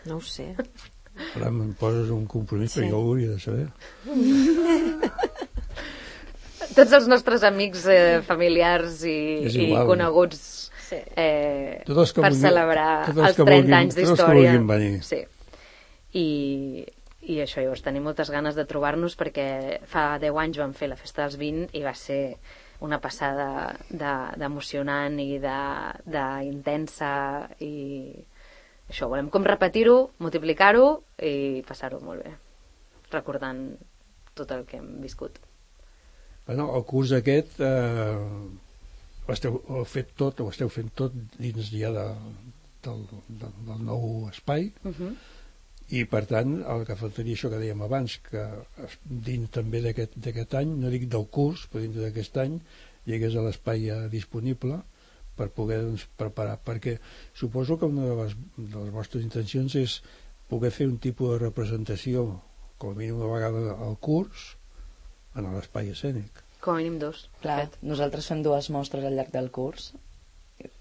[SPEAKER 6] No ho sé.
[SPEAKER 2] Ara me'n poses un compromís,
[SPEAKER 6] Sí.
[SPEAKER 2] perquè jo ho hauria de saber.
[SPEAKER 4] Tots els nostres amics eh, familiars i, i coneguts
[SPEAKER 6] Sí.
[SPEAKER 4] eh,
[SPEAKER 2] que
[SPEAKER 4] per
[SPEAKER 2] vulguin-
[SPEAKER 4] celebrar
[SPEAKER 2] els
[SPEAKER 4] els
[SPEAKER 2] que
[SPEAKER 4] 30
[SPEAKER 2] vulguin-
[SPEAKER 4] anys d'història. Sí. I, I això, llavors tenim moltes ganes de trobar-nos perquè fa 10 anys vam fer la festa dels 20 i va ser una passada de- d'emocionant i de- d'intensa i això, volem com repetir-ho, multiplicar-ho i passar-ho molt bé recordant tot el que hem viscut.
[SPEAKER 2] Bueno, el curs aquest eh, ho esteu ho fet tot, ho esteu fent tot dins ja de, del, del, del nou espai.
[SPEAKER 4] Uh -huh.
[SPEAKER 2] i per tant el que faltaria això que dèiem abans que dins també d'aquest any, no dic del curs però dins d'aquest any hi hagués l'espai ja disponible per poder doncs, preparar. Perquè suposo que una de les, de les vostres intencions és poder fer un tipus de representació com a mínim una vegada al curs en l'espai escènic
[SPEAKER 4] Com a mínim dos.
[SPEAKER 5] Clar, nosaltres fem dues mostres al llarg del curs.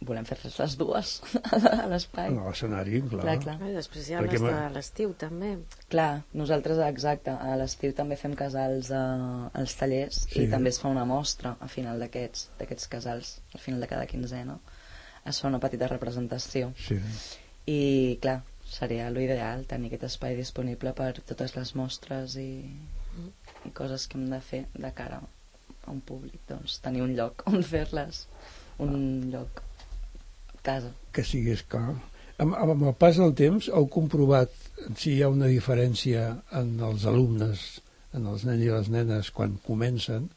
[SPEAKER 5] Volem fer les dues a l'espai.
[SPEAKER 2] en l'escenari, clar.
[SPEAKER 5] Clar, clar.
[SPEAKER 6] I després hi ha
[SPEAKER 2] Perquè
[SPEAKER 6] les de l'estiu, també.
[SPEAKER 5] Clar, nosaltres, exacte, a l'estiu també fem casals a, als tallers
[SPEAKER 2] Sí.
[SPEAKER 5] i també es fa una mostra a final d'aquests d'aquests casals, al final de cada quinzena. Es fa una petita representació.
[SPEAKER 2] Sí.
[SPEAKER 5] I, clar, seria l'ideal tenir aquest espai disponible per totes les mostres i, i coses que hem de fer de cara a un públic, doncs tenir un lloc on fer-les, un lloc casa.
[SPEAKER 2] que sigués clar. Amb, amb el pas del temps heu comprovat si hi ha una diferència en els alumnes, en els nens i les nenes quan comencen.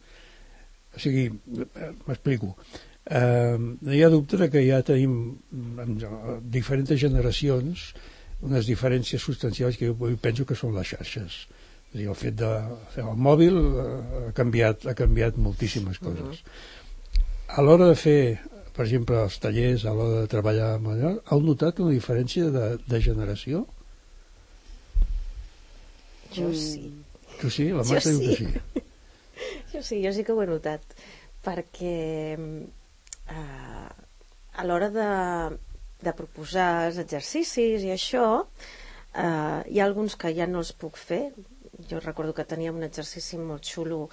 [SPEAKER 2] O sigui, eh, m'explico. Eh, no hi ha dubte que ja tenim en eh, diferents generacions unes diferències substancials que jo penso que són les xarxes. A dir, el fet de fer el mòbil eh, ha canviat, ha canviat moltíssimes coses. A l'hora de fer, per exemple, als tallers, a l'hora de treballar amb allò, heu notat una diferència de, de generació?
[SPEAKER 6] Jo sí.
[SPEAKER 2] Tu sí? La
[SPEAKER 6] Jo
[SPEAKER 2] Marta diu que
[SPEAKER 6] sí.
[SPEAKER 2] sí.
[SPEAKER 6] Jo sí, jo sí que ho he notat, perquè eh, a l'hora de, de proposar els exercicis i això, eh, hi ha alguns que ja no els puc fer. Jo recordo que teníem un exercici molt xulo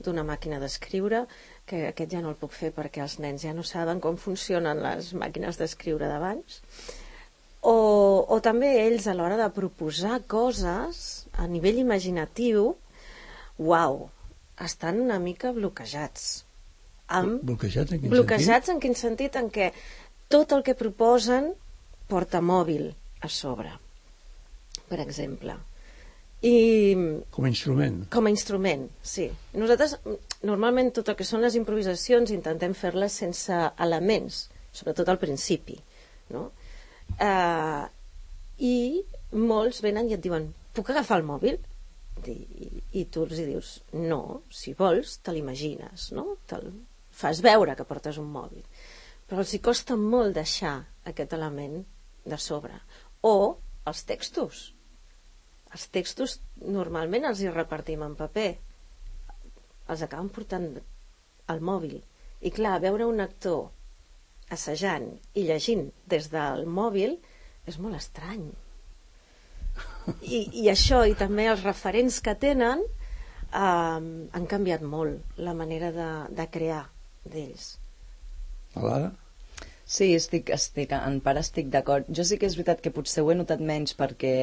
[SPEAKER 6] d'una màquina d'escriure, que aquest ja no el puc fer perquè els nens ja no saben com funcionen les màquines d'escriure d'abans. O, o també ells a l'hora de proposar coses a nivell imaginatiu, uau, estan una mica bloquejats. Amb,
[SPEAKER 2] Bloquejats en quin
[SPEAKER 6] bloquejats en quin sentit? En què tot el que proposen porta mòbil a sobre, per exemple. I?
[SPEAKER 2] Com a instrument.
[SPEAKER 6] com a instrument, sí. Nosaltres, normalment, tot el que són les improvisacions intentem fer-les sense elements, sobretot al principi, no? Eh, I molts venen i et diuen, puc agafar el mòbil? I, i, tu els dius, no, si vols, te l'imagines, no? Te'l fas veure que portes un mòbil. Però els hi costa molt deixar aquest element de sobre. O els textos. Els textos normalment els hi repartim en paper. Els acaben portant al mòbil. I clar, veure un actor assajant i llegint des del mòbil és molt estrany. I, i això, i també els referents que tenen, eh, han canviat molt la manera de, de crear d'ells.
[SPEAKER 2] A l'ara?
[SPEAKER 5] Sí, estic, estic, en part estic d'acord. Jo sí que és veritat que potser ho he notat menys perquè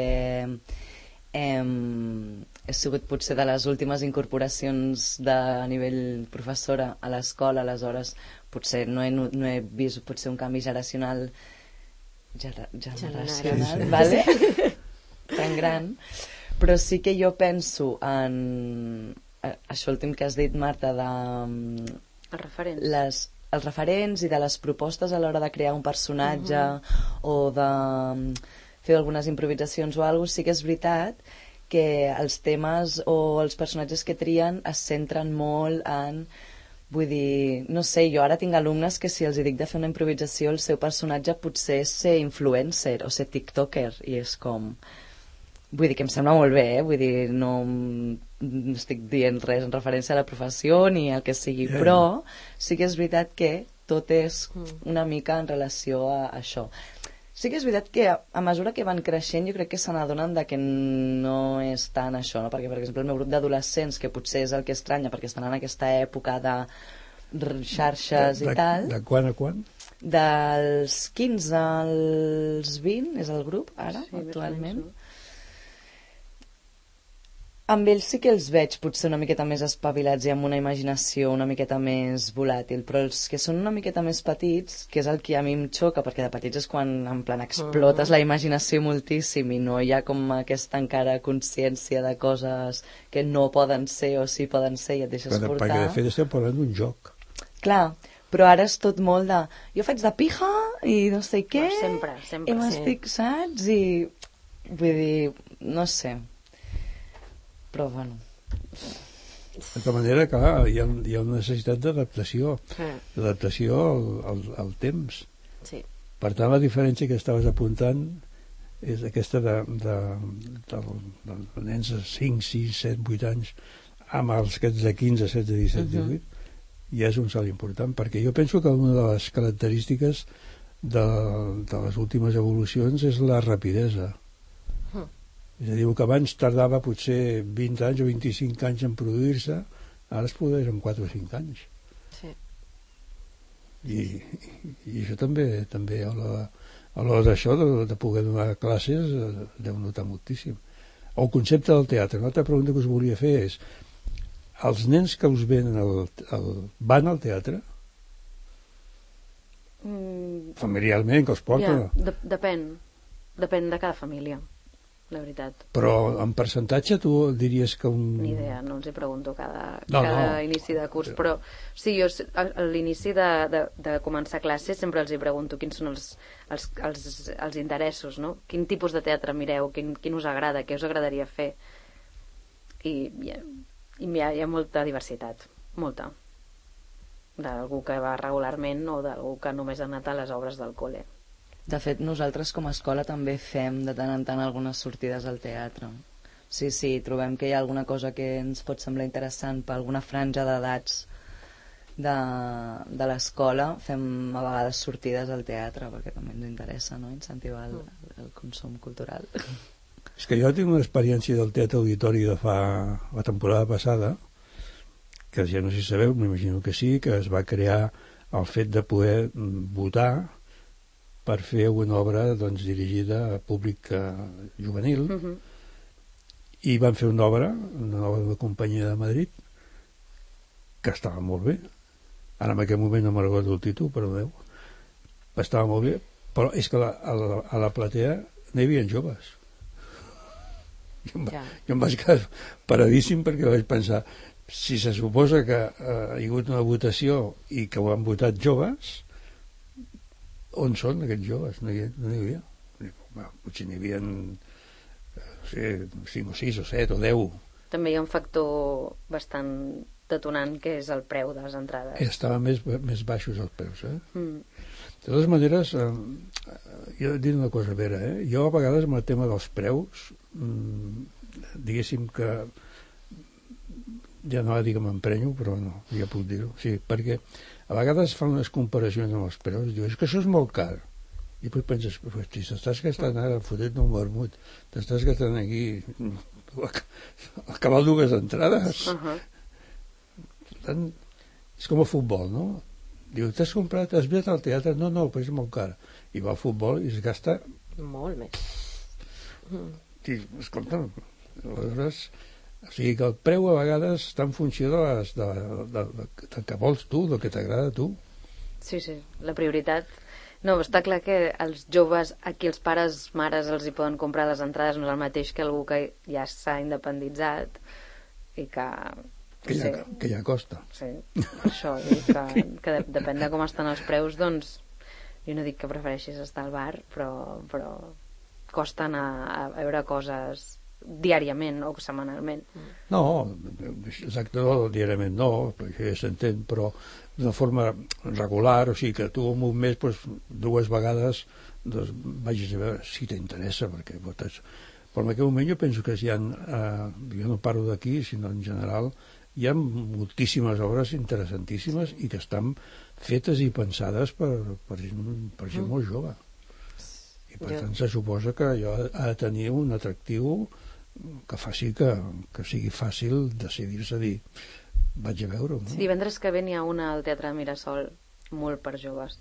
[SPEAKER 5] hem, he sigut potser de les últimes incorporacions de, a nivell professora a l'escola, aleshores potser no he, no, no he vist potser un canvi generacional gera, generacional,
[SPEAKER 2] Sí, sí.
[SPEAKER 5] vale? tan gran però sí que jo penso en eh, això últim que has dit Marta de mm,
[SPEAKER 4] Els referents.
[SPEAKER 5] les, els referents i de les propostes a l'hora de crear un personatge o de mm, fer algunes improvisacions o alguna sí que és veritat que els temes o els personatges que trien es centren molt en vull dir, no sé, jo ara tinc alumnes que si els dic de fer una improvisació el seu personatge potser és ser influencer o ser tiktoker i és com vull dir que em sembla molt bé, eh? vull dir, no, no estic dient res en referència a la professió ni al que sigui,
[SPEAKER 2] ja.
[SPEAKER 5] però sí que és veritat que tot és una mica en relació a això. Sí que és veritat que a, a mesura que van creixent jo crec que se n'adonen de que no és tant això, no? perquè per exemple el meu grup d'adolescents, que potser és el que estranya perquè estan en aquesta època de xarxes
[SPEAKER 2] de,
[SPEAKER 5] i tal,
[SPEAKER 2] De quan a quan?
[SPEAKER 5] dels 15 als 20 és el grup ara,
[SPEAKER 4] Sí,
[SPEAKER 5] actualment.
[SPEAKER 4] no?
[SPEAKER 5] Amb ells sí que els veig potser una miqueta més espavilats i amb una imaginació una miqueta més volàtil, però els que són una miqueta més petits, que és el que a mi em xoca, perquè de petits és quan en plan explotes la imaginació moltíssim i no hi ha com aquesta encara consciència de coses que no poden ser o sí poden ser i et deixes
[SPEAKER 2] Perquè,
[SPEAKER 5] portar.
[SPEAKER 2] perquè de fet estem parlant d'un joc.
[SPEAKER 5] Clar, però ara és tot molt de... Jo faig de pija i no sé què...
[SPEAKER 4] Però sempre, sempre,
[SPEAKER 5] I m'estic, saps? I... Vull dir, no sé. Però, bueno...
[SPEAKER 2] De tota manera, clar, hi ha, hi ha una necessitat d'adaptació,
[SPEAKER 6] Sí,
[SPEAKER 2] d'adaptació al, al, al temps.
[SPEAKER 6] sí.
[SPEAKER 2] Per tant, la diferència que estaves apuntant és aquesta de, de, de, de, de nens de 5, 6, 7, 8 anys amb els aquests de 15, 16, 17, 18 ja és un salt important perquè jo penso que una de les característiques de, de les últimes evolucions és la rapidesa
[SPEAKER 6] Mm.
[SPEAKER 2] És a dir, el que abans tardava potser 20 anys o 25 anys en produir-se ara es produeix en 4 o 5 anys.
[SPEAKER 6] Sí.
[SPEAKER 2] i, i això també també a l'hora d'això de, de poder donar classes deu notar moltíssim. El concepte del teatre, una altra pregunta que us volia fer és els nens que us venen al, al, van al teatre?
[SPEAKER 4] Mm,
[SPEAKER 2] familiarment que els porten
[SPEAKER 4] ja, de, depèn. Depèn de cada família, la veritat.
[SPEAKER 2] però en percentatge tu diries que un...
[SPEAKER 4] Ni idea, no els hi pregunto cada,
[SPEAKER 2] No,
[SPEAKER 4] cada
[SPEAKER 2] no.
[SPEAKER 4] inici de curs, però sí, jo a a l'inici de, de, de començar classes sempre els hi pregunto quins són els, els, els, els interessos, no? Quin tipus de teatre mireu, quin, quin us agrada, què us agradaria fer. I, ha, i hi, ha, hi ha molta diversitat, molta. d'algú que va regularment o d'algú que només ha anat a les obres del col·le.
[SPEAKER 5] De fet, nosaltres com a escola també fem de tant en tant algunes sortides al teatre. Sí, sí, trobem que hi ha alguna cosa que ens pot semblar interessant per alguna franja d'edats de, de l'escola, fem a vegades sortides al teatre perquè també ens interessa no? incentivar el, el consum cultural.
[SPEAKER 2] És que jo tinc una experiència del Teatre Auditori de fa la temporada passada, que ja no sé si sabeu, m'imagino que sí, que es va crear el fet de poder votar per fer una obra doncs, dirigida a públic eh, juvenil
[SPEAKER 4] Uh -huh.
[SPEAKER 2] i van fer una obra, una obra de companyia de Madrid que estava molt bé ara en aquest moment no me'n recordo el títol perdoneu estava molt bé però és que la, a, la, a la platea no hi havia joves jo em,
[SPEAKER 6] Ja.
[SPEAKER 2] jo em vaig quedar paradíssim perquè vaig pensar si se suposa que eh, ha hagut una votació i que ho han votat joves on són aquests joves? no hi, no hi havia Bueno, potser n'hi havia no sé, 5 o 6 o 7 o 10
[SPEAKER 4] També hi ha un factor bastant detonant que és el preu de les entrades.
[SPEAKER 2] estaven més, més baixos els preus eh?
[SPEAKER 4] Mm.
[SPEAKER 2] de totes maneres eh, eh, jo et diré una cosa vera eh? jo a vegades amb el tema dels preus mm, diguéssim que ja no dir que m'emprenyo però no, ja puc dir-ho sí, perquè a vegades fan unes comparacions amb els preus diu, és que això és molt car i després penses, pues, si t'estàs gastant ara fotent un vermut, t'estàs gastant aquí el cabal dues entrades
[SPEAKER 4] Uh -huh.
[SPEAKER 2] tant, és com el futbol, no? Diu, t'has comprat, has vist al teatre? No, no, però és molt car. I va al futbol i es gasta...
[SPEAKER 6] Molt més.
[SPEAKER 2] I, escolta, aleshores... O sigui que el preu a vegades està en funció de les, de, de, de, del que vols tu, del que t'agrada a tu.
[SPEAKER 4] Sí, sí, la prioritat... No, està clar que els joves, aquí els pares, mares, els hi poden comprar les entrades, no és el mateix que algú que ja s'ha independitzat i que...
[SPEAKER 2] Que ja,
[SPEAKER 4] sí,
[SPEAKER 2] que ja costa.
[SPEAKER 4] sí, això, que, que de, depèn de com estan els preus, doncs jo no dic que prefereixis estar al bar, però, però costa anar a veure coses diàriament o setmanalment.
[SPEAKER 2] No, exacte, no, diàriament no, perquè ja s'entén, però d'una forma regular, o sigui que tu en un mes doncs, dues vegades doncs, vagis a veure si t'interessa, perquè votes... Però en aquest moment jo penso que hi ha, eh, jo no parlo d'aquí, sinó en general, hi ha moltíssimes obres interessantíssimes i que estan fetes i pensades per, per, gent, per gent molt jove. I per
[SPEAKER 6] Jo-
[SPEAKER 2] tant se suposa que allò ha de tenir un atractiu que faci que, que sigui fàcil decidir-se a dir vaig a veure-ho, no?
[SPEAKER 4] Divendres que ve n'hi ha una al Teatre de Mirasol, molt per joves.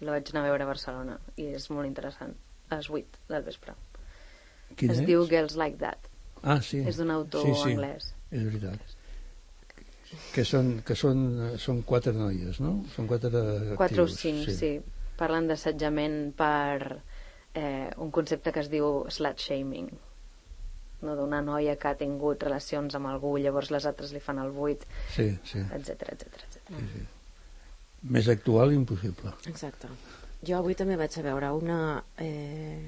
[SPEAKER 4] La vaig anar a veure a Barcelona i és molt interessant. A les 8 del vespre.
[SPEAKER 2] Quin
[SPEAKER 4] es
[SPEAKER 2] és?
[SPEAKER 4] diu Girls Like That.
[SPEAKER 2] Ah, sí.
[SPEAKER 4] És d'un autor
[SPEAKER 2] sí, sí,
[SPEAKER 4] anglès.
[SPEAKER 2] És veritat. Que són, que són, són quatre noies, no? Són quatre
[SPEAKER 4] Quatre o cinc, sí. sí. Parlen d'assetjament per eh, un concepte que es diu slut shaming no d'una noia que ha tingut relacions amb algú llavors les altres li fan el buit
[SPEAKER 2] Sí, sí.
[SPEAKER 4] etc etc etc.
[SPEAKER 2] Més actual impossible.
[SPEAKER 6] Exacte. Jo avui també vaig a veure una eh,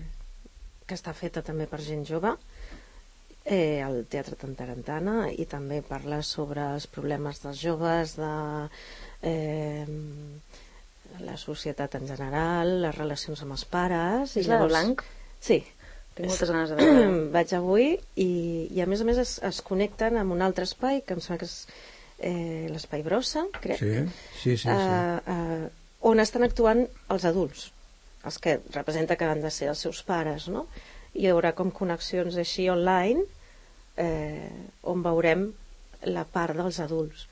[SPEAKER 6] que està feta també per gent jove eh, al Teatre Tantarantana i també parla sobre els problemes dels joves, de eh, la societat en general, les relacions amb els pares...
[SPEAKER 4] És la de blanc?
[SPEAKER 6] Sí.
[SPEAKER 4] Tinc moltes ganes de veure.
[SPEAKER 6] Vaig avui i, i a més a més es, es connecten amb un altre espai que em sembla que és eh, l'espai Brossa, crec
[SPEAKER 2] Sí, sí, sí. sí.
[SPEAKER 6] eh, eh, on estan actuant els adults, els que representa que han de ser els seus pares, no? I hi haurà com connexions així online eh, on veurem la part dels adults.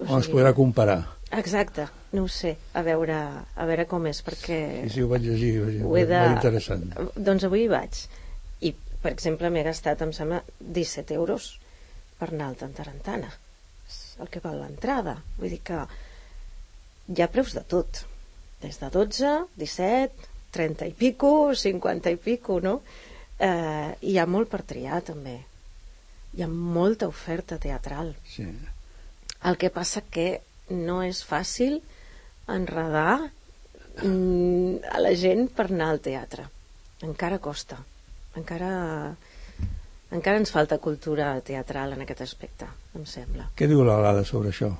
[SPEAKER 6] O
[SPEAKER 2] On es
[SPEAKER 6] sigui-
[SPEAKER 2] podrà comparar.
[SPEAKER 6] Exacte, no ho sé, a veure, a veure com és, perquè...
[SPEAKER 2] Sí, sí, ho vaig llegir, ho
[SPEAKER 6] Ho he de...
[SPEAKER 2] molt interessant.
[SPEAKER 6] Doncs avui hi vaig. I, per exemple, m'he gastat, em sembla, 17 euros per anar al Tantarantana. És el que val l'entrada. Vull dir que hi ha preus de tot. Des de 12, 17, 30 i pico, 50 i pico, no? Eh, hi ha molt per triar, també. Hi ha molta oferta teatral.
[SPEAKER 2] Sí.
[SPEAKER 6] El que passa que no és fàcil enredar mm, a la gent per anar al teatre. Encara costa. Encara, encara ens falta cultura teatral en aquest aspecte, em sembla.
[SPEAKER 2] Què diu l'Alada sobre això?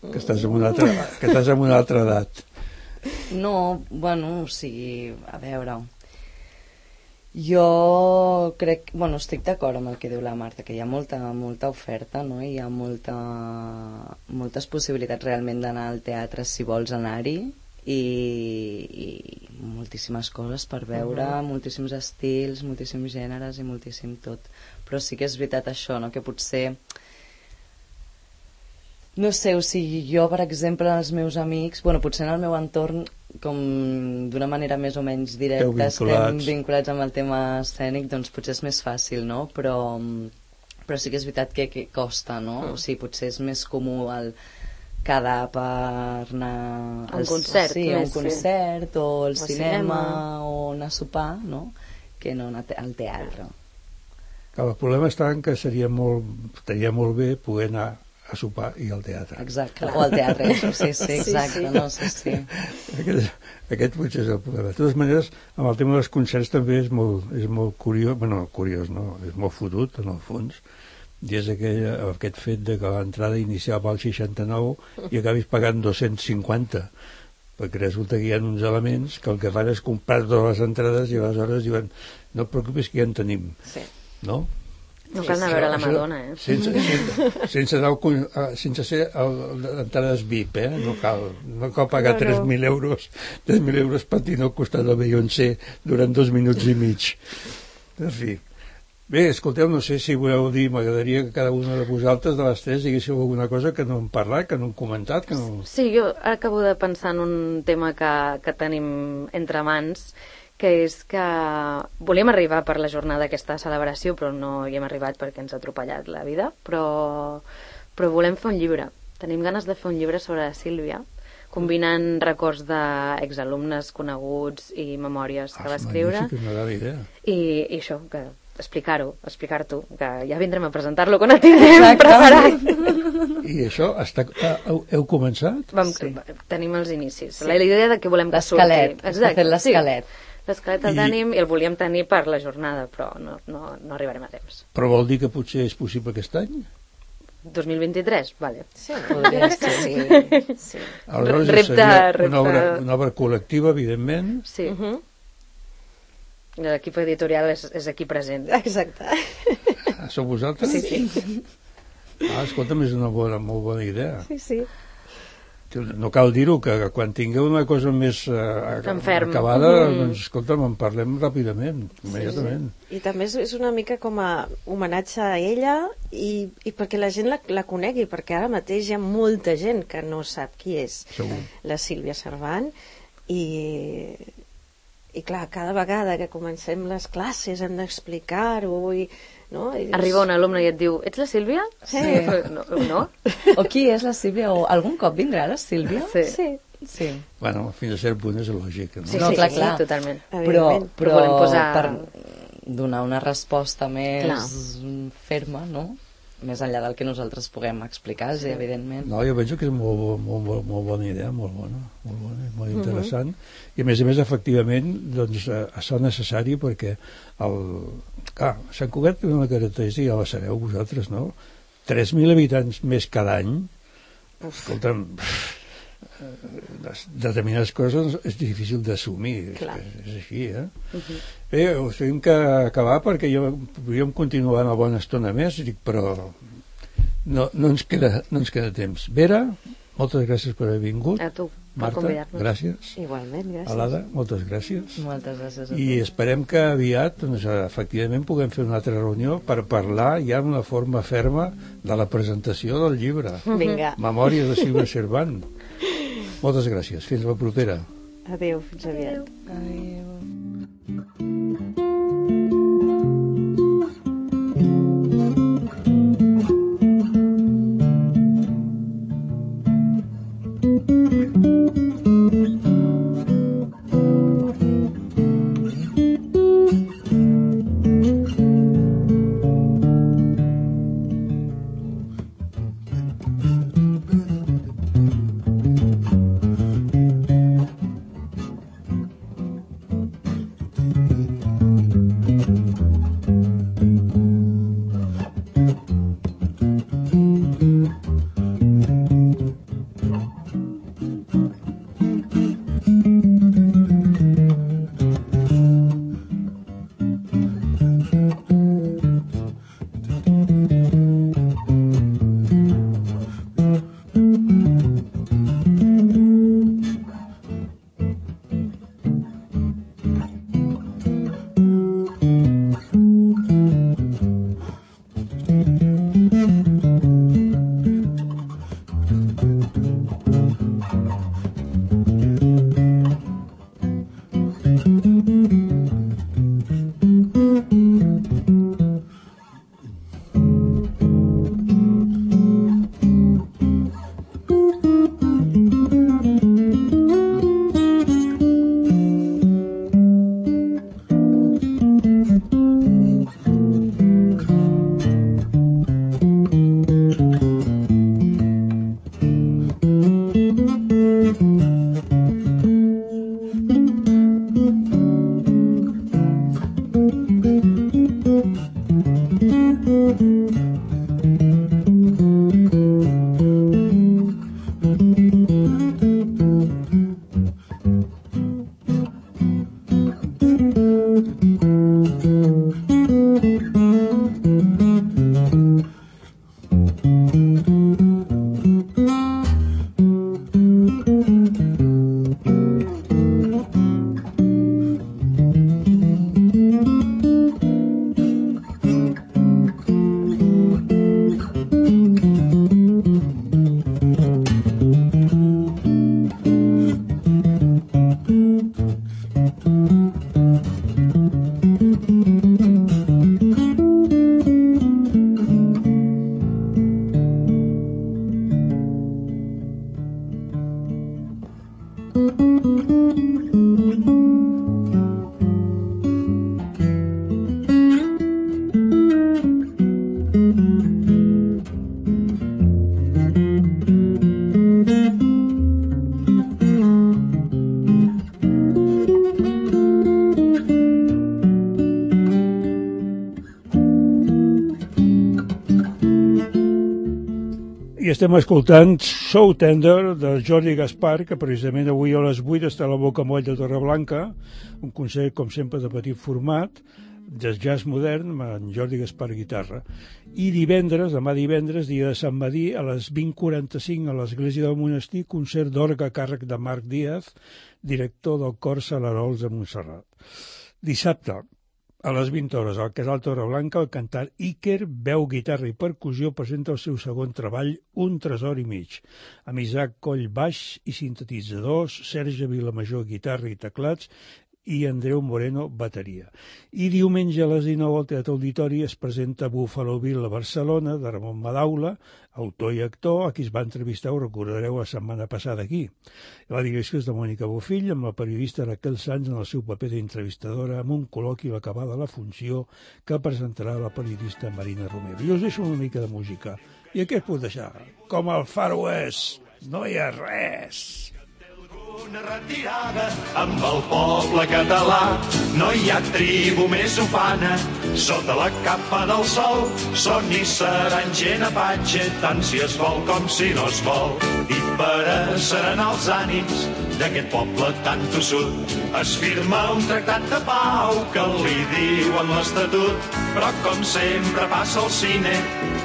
[SPEAKER 2] que estàs en una altra, que estàs en una altra edat.
[SPEAKER 5] No, bueno, o sigui, a veure... Jo crec, bueno, estic d'acord amb el que diu la Marta, que hi ha molta, molta oferta, no? Hi ha molta, moltes possibilitats realment d'anar al teatre si vols anar-hi i, i moltíssimes coses per veure, uh -huh. moltíssims estils, moltíssims gèneres i moltíssim tot. Però sí que és veritat això, no? que potser no sé, o sigui, jo, per exemple, els meus amics, bueno, potser en el meu entorn, com d'una manera més o menys directa, estem vinculats amb el tema escènic, doncs potser és més fàcil, no? Però, però sí que és veritat que, que costa, no? Mm. O sigui, potser és més comú el quedar per anar...
[SPEAKER 4] Un concert.
[SPEAKER 5] Sí,
[SPEAKER 4] un
[SPEAKER 5] concert, sí. o al cinema, cinema, o anar a sopar, no? Que no anar al teatre.
[SPEAKER 2] el problema està en que seria molt, estaria molt bé poder anar a sopar i al teatre.
[SPEAKER 5] Exacte, o al teatre, això, sí, sí, exacte, sí, sí. no, sí, sí.
[SPEAKER 2] Aquest, aquest potser és el problema. De totes maneres, amb el tema dels concerts també és molt, és molt curiós, bueno, curiós no, és molt fotut, en el fons, i és aquell, aquest fet de que l'entrada inicial val 69 i acabis pagant 250 perquè resulta que hi ha uns elements que el que fan és comprar totes les entrades i aleshores diuen no et preocupis que ja en tenim
[SPEAKER 4] sí.
[SPEAKER 2] no?
[SPEAKER 4] No cal anar a veure la Madonna, eh?
[SPEAKER 2] Sense, sense, sense, anar, eh, sense ser entrades VIP, eh? No cal, no cal pagar no, no. 3.000 euros, 3.000 euros patint al costat del Beyoncé durant dos minuts i mig. En fi. Bé, escolteu, no sé si voleu dir, m'agradaria que cada una de vosaltres, de les tres, diguéssiu alguna cosa que no hem parlat, que no hem comentat, que no...
[SPEAKER 4] Sí, jo acabo de pensar en un tema que, que tenim entre mans, que és que volíem arribar per la jornada d'aquesta celebració, però no hi hem arribat perquè ens ha atropellat la vida, però, però volem fer un llibre. Tenim ganes de fer un llibre sobre Sílvia, combinant records d'exalumnes coneguts i memòries que
[SPEAKER 2] ah,
[SPEAKER 4] va escriure.
[SPEAKER 2] Magnífic,
[SPEAKER 4] I, I això, que explicar-ho, explicar-t'ho, que ja vindrem a presentar-lo quan el tinguem preparat.
[SPEAKER 2] I això, està, heu, heu començat?
[SPEAKER 4] Vam, sí. Tenim els inicis. Sí. La idea de que volem que surti.
[SPEAKER 5] L'esquelet,
[SPEAKER 4] Exacte,
[SPEAKER 5] l'esquelet. Sí
[SPEAKER 4] l'esquelet el tenim i el volíem tenir per la jornada, però no, no, no arribarem a temps.
[SPEAKER 2] Però vol dir que potser és possible aquest any?
[SPEAKER 4] 2023, vale.
[SPEAKER 5] Sí, podria ser, sí.
[SPEAKER 2] sí. Aleshores repte, repte... Una, obra, una obra col·lectiva, evidentment.
[SPEAKER 4] Sí. Uh -huh. L'equip editorial és, és aquí present.
[SPEAKER 6] Exacte.
[SPEAKER 2] Ah, sou vosaltres?
[SPEAKER 4] Sí, sí.
[SPEAKER 2] Ah, escolta'm, és una bona, molt bona idea.
[SPEAKER 6] Sí, sí
[SPEAKER 2] no cal dir-ho, que quan tingueu una cosa més uh, acabada, mm. doncs escolta'm, en parlem ràpidament, immediatament.
[SPEAKER 6] Sí, sí. I també és, és una mica com a homenatge a ella i, i perquè la gent la, la conegui, perquè ara mateix hi ha molta gent que no sap qui és
[SPEAKER 2] Segur.
[SPEAKER 6] la Sílvia Servant i, i clar, cada vegada que comencem les classes hem d'explicar-ho i no?
[SPEAKER 4] I dius... Arriba un alumne i et diu, ets la Sílvia?
[SPEAKER 5] Sí.
[SPEAKER 4] No, no?
[SPEAKER 5] O qui és la Sílvia? O algun cop vindrà la Sílvia?
[SPEAKER 4] Sí.
[SPEAKER 6] sí.
[SPEAKER 5] Sí.
[SPEAKER 2] Bueno, fins a cert punt és lògic. No?
[SPEAKER 4] Sí, sí, no, clar, clar. Sí, totalment.
[SPEAKER 5] Però, però, però posar... per donar una resposta més clar. ferma, no? més enllà del que nosaltres puguem explicar, sí, evidentment.
[SPEAKER 2] No, jo penso que és molt, molt, molt, molt bona idea, molt bona, molt bona, molt mhm. interessant. Uh -huh. I a més a més, efectivament, doncs, eh, això és necessari perquè el... Ah, Sant Cugat té una característica, ja la sabeu vosaltres, no? 3.000 habitants més cada any. Escolta'm, Eh, determinades coses és difícil d'assumir és, és així eh? Uh -huh. bé, ho tenim que acabar perquè jo podríem continuar una bona estona més dic, però no, no, ens queda, no ens queda temps Vera, moltes gràcies per haver vingut
[SPEAKER 4] a tu,
[SPEAKER 2] Marta, gràcies
[SPEAKER 6] igualment, gràcies
[SPEAKER 2] Alada, moltes gràcies
[SPEAKER 5] moltes gràcies
[SPEAKER 2] i esperem que aviat doncs, efectivament puguem fer una altra reunió per parlar ja d'una forma ferma de la presentació del llibre
[SPEAKER 6] Vinga.
[SPEAKER 2] Memòria de Silva Servant moltes gràcies. Fins la propera.
[SPEAKER 6] Adéu, fins aviat.
[SPEAKER 5] Adéu.
[SPEAKER 6] Adéu.
[SPEAKER 2] Estem escoltant Show Tender de Jordi Gaspar, que precisament avui a les 8 està a la Boca Moll de Torreblanca, un concert, com sempre, de petit format, de jazz modern, amb Jordi Gaspar guitarra. I divendres, demà divendres, dia de Sant Madí, a les 20.45 a l'Església del Monestir, concert d'orga a càrrec de Marc Díaz, director del cor Salarols de Montserrat. Dissabte, a les 20 hores, al Casal Torreblanca, el cantant Iker, veu, guitarra i percussió, presenta el seu segon treball, Un tresor i mig, amb Isaac Coll baix i sintetitzadors, Sergi Vilamajor, guitarra i teclats, i Andreu Moreno, bateria. I diumenge a les 19 al Teatre Auditori es presenta Buffalo Bill a Barcelona, de Ramon Madaula, autor i actor, a qui es va entrevistar, ho recordareu, la setmana passada aquí. La direcció és de Mònica Bofill, amb la periodista Raquel Sanz en el seu paper d'entrevistadora, amb un col·loqui a de la funció que presentarà la periodista Marina Romero. I us deixo una mica de música. I es pot deixar? Com el Far West, no hi ha res
[SPEAKER 7] una retirada amb el poble català. No hi ha tribu més ufana sota la capa del sol. Són i seran gent apatxe, tant si es vol com si no es vol. I per a serenar els ànims d'aquest poble tan tossut es firma un tractat de pau que li diuen l'Estatut. Però com sempre passa al cine,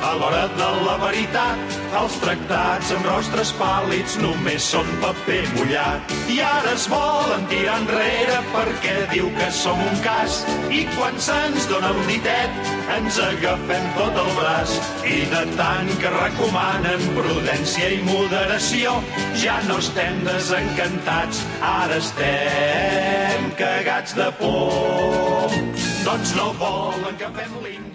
[SPEAKER 7] a l'hora de la veritat, els tractats amb rostres pàl·lids només són paper mullat. I ara es volen tirar enrere perquè diu que som un cas i quan se'ns dona un ditet ens agafem tot el braç i de tant que recomanen prudència i moderació ja no estem desencantats, ara estem cagats de por. Doncs no volen que fem l'índio i amenacen que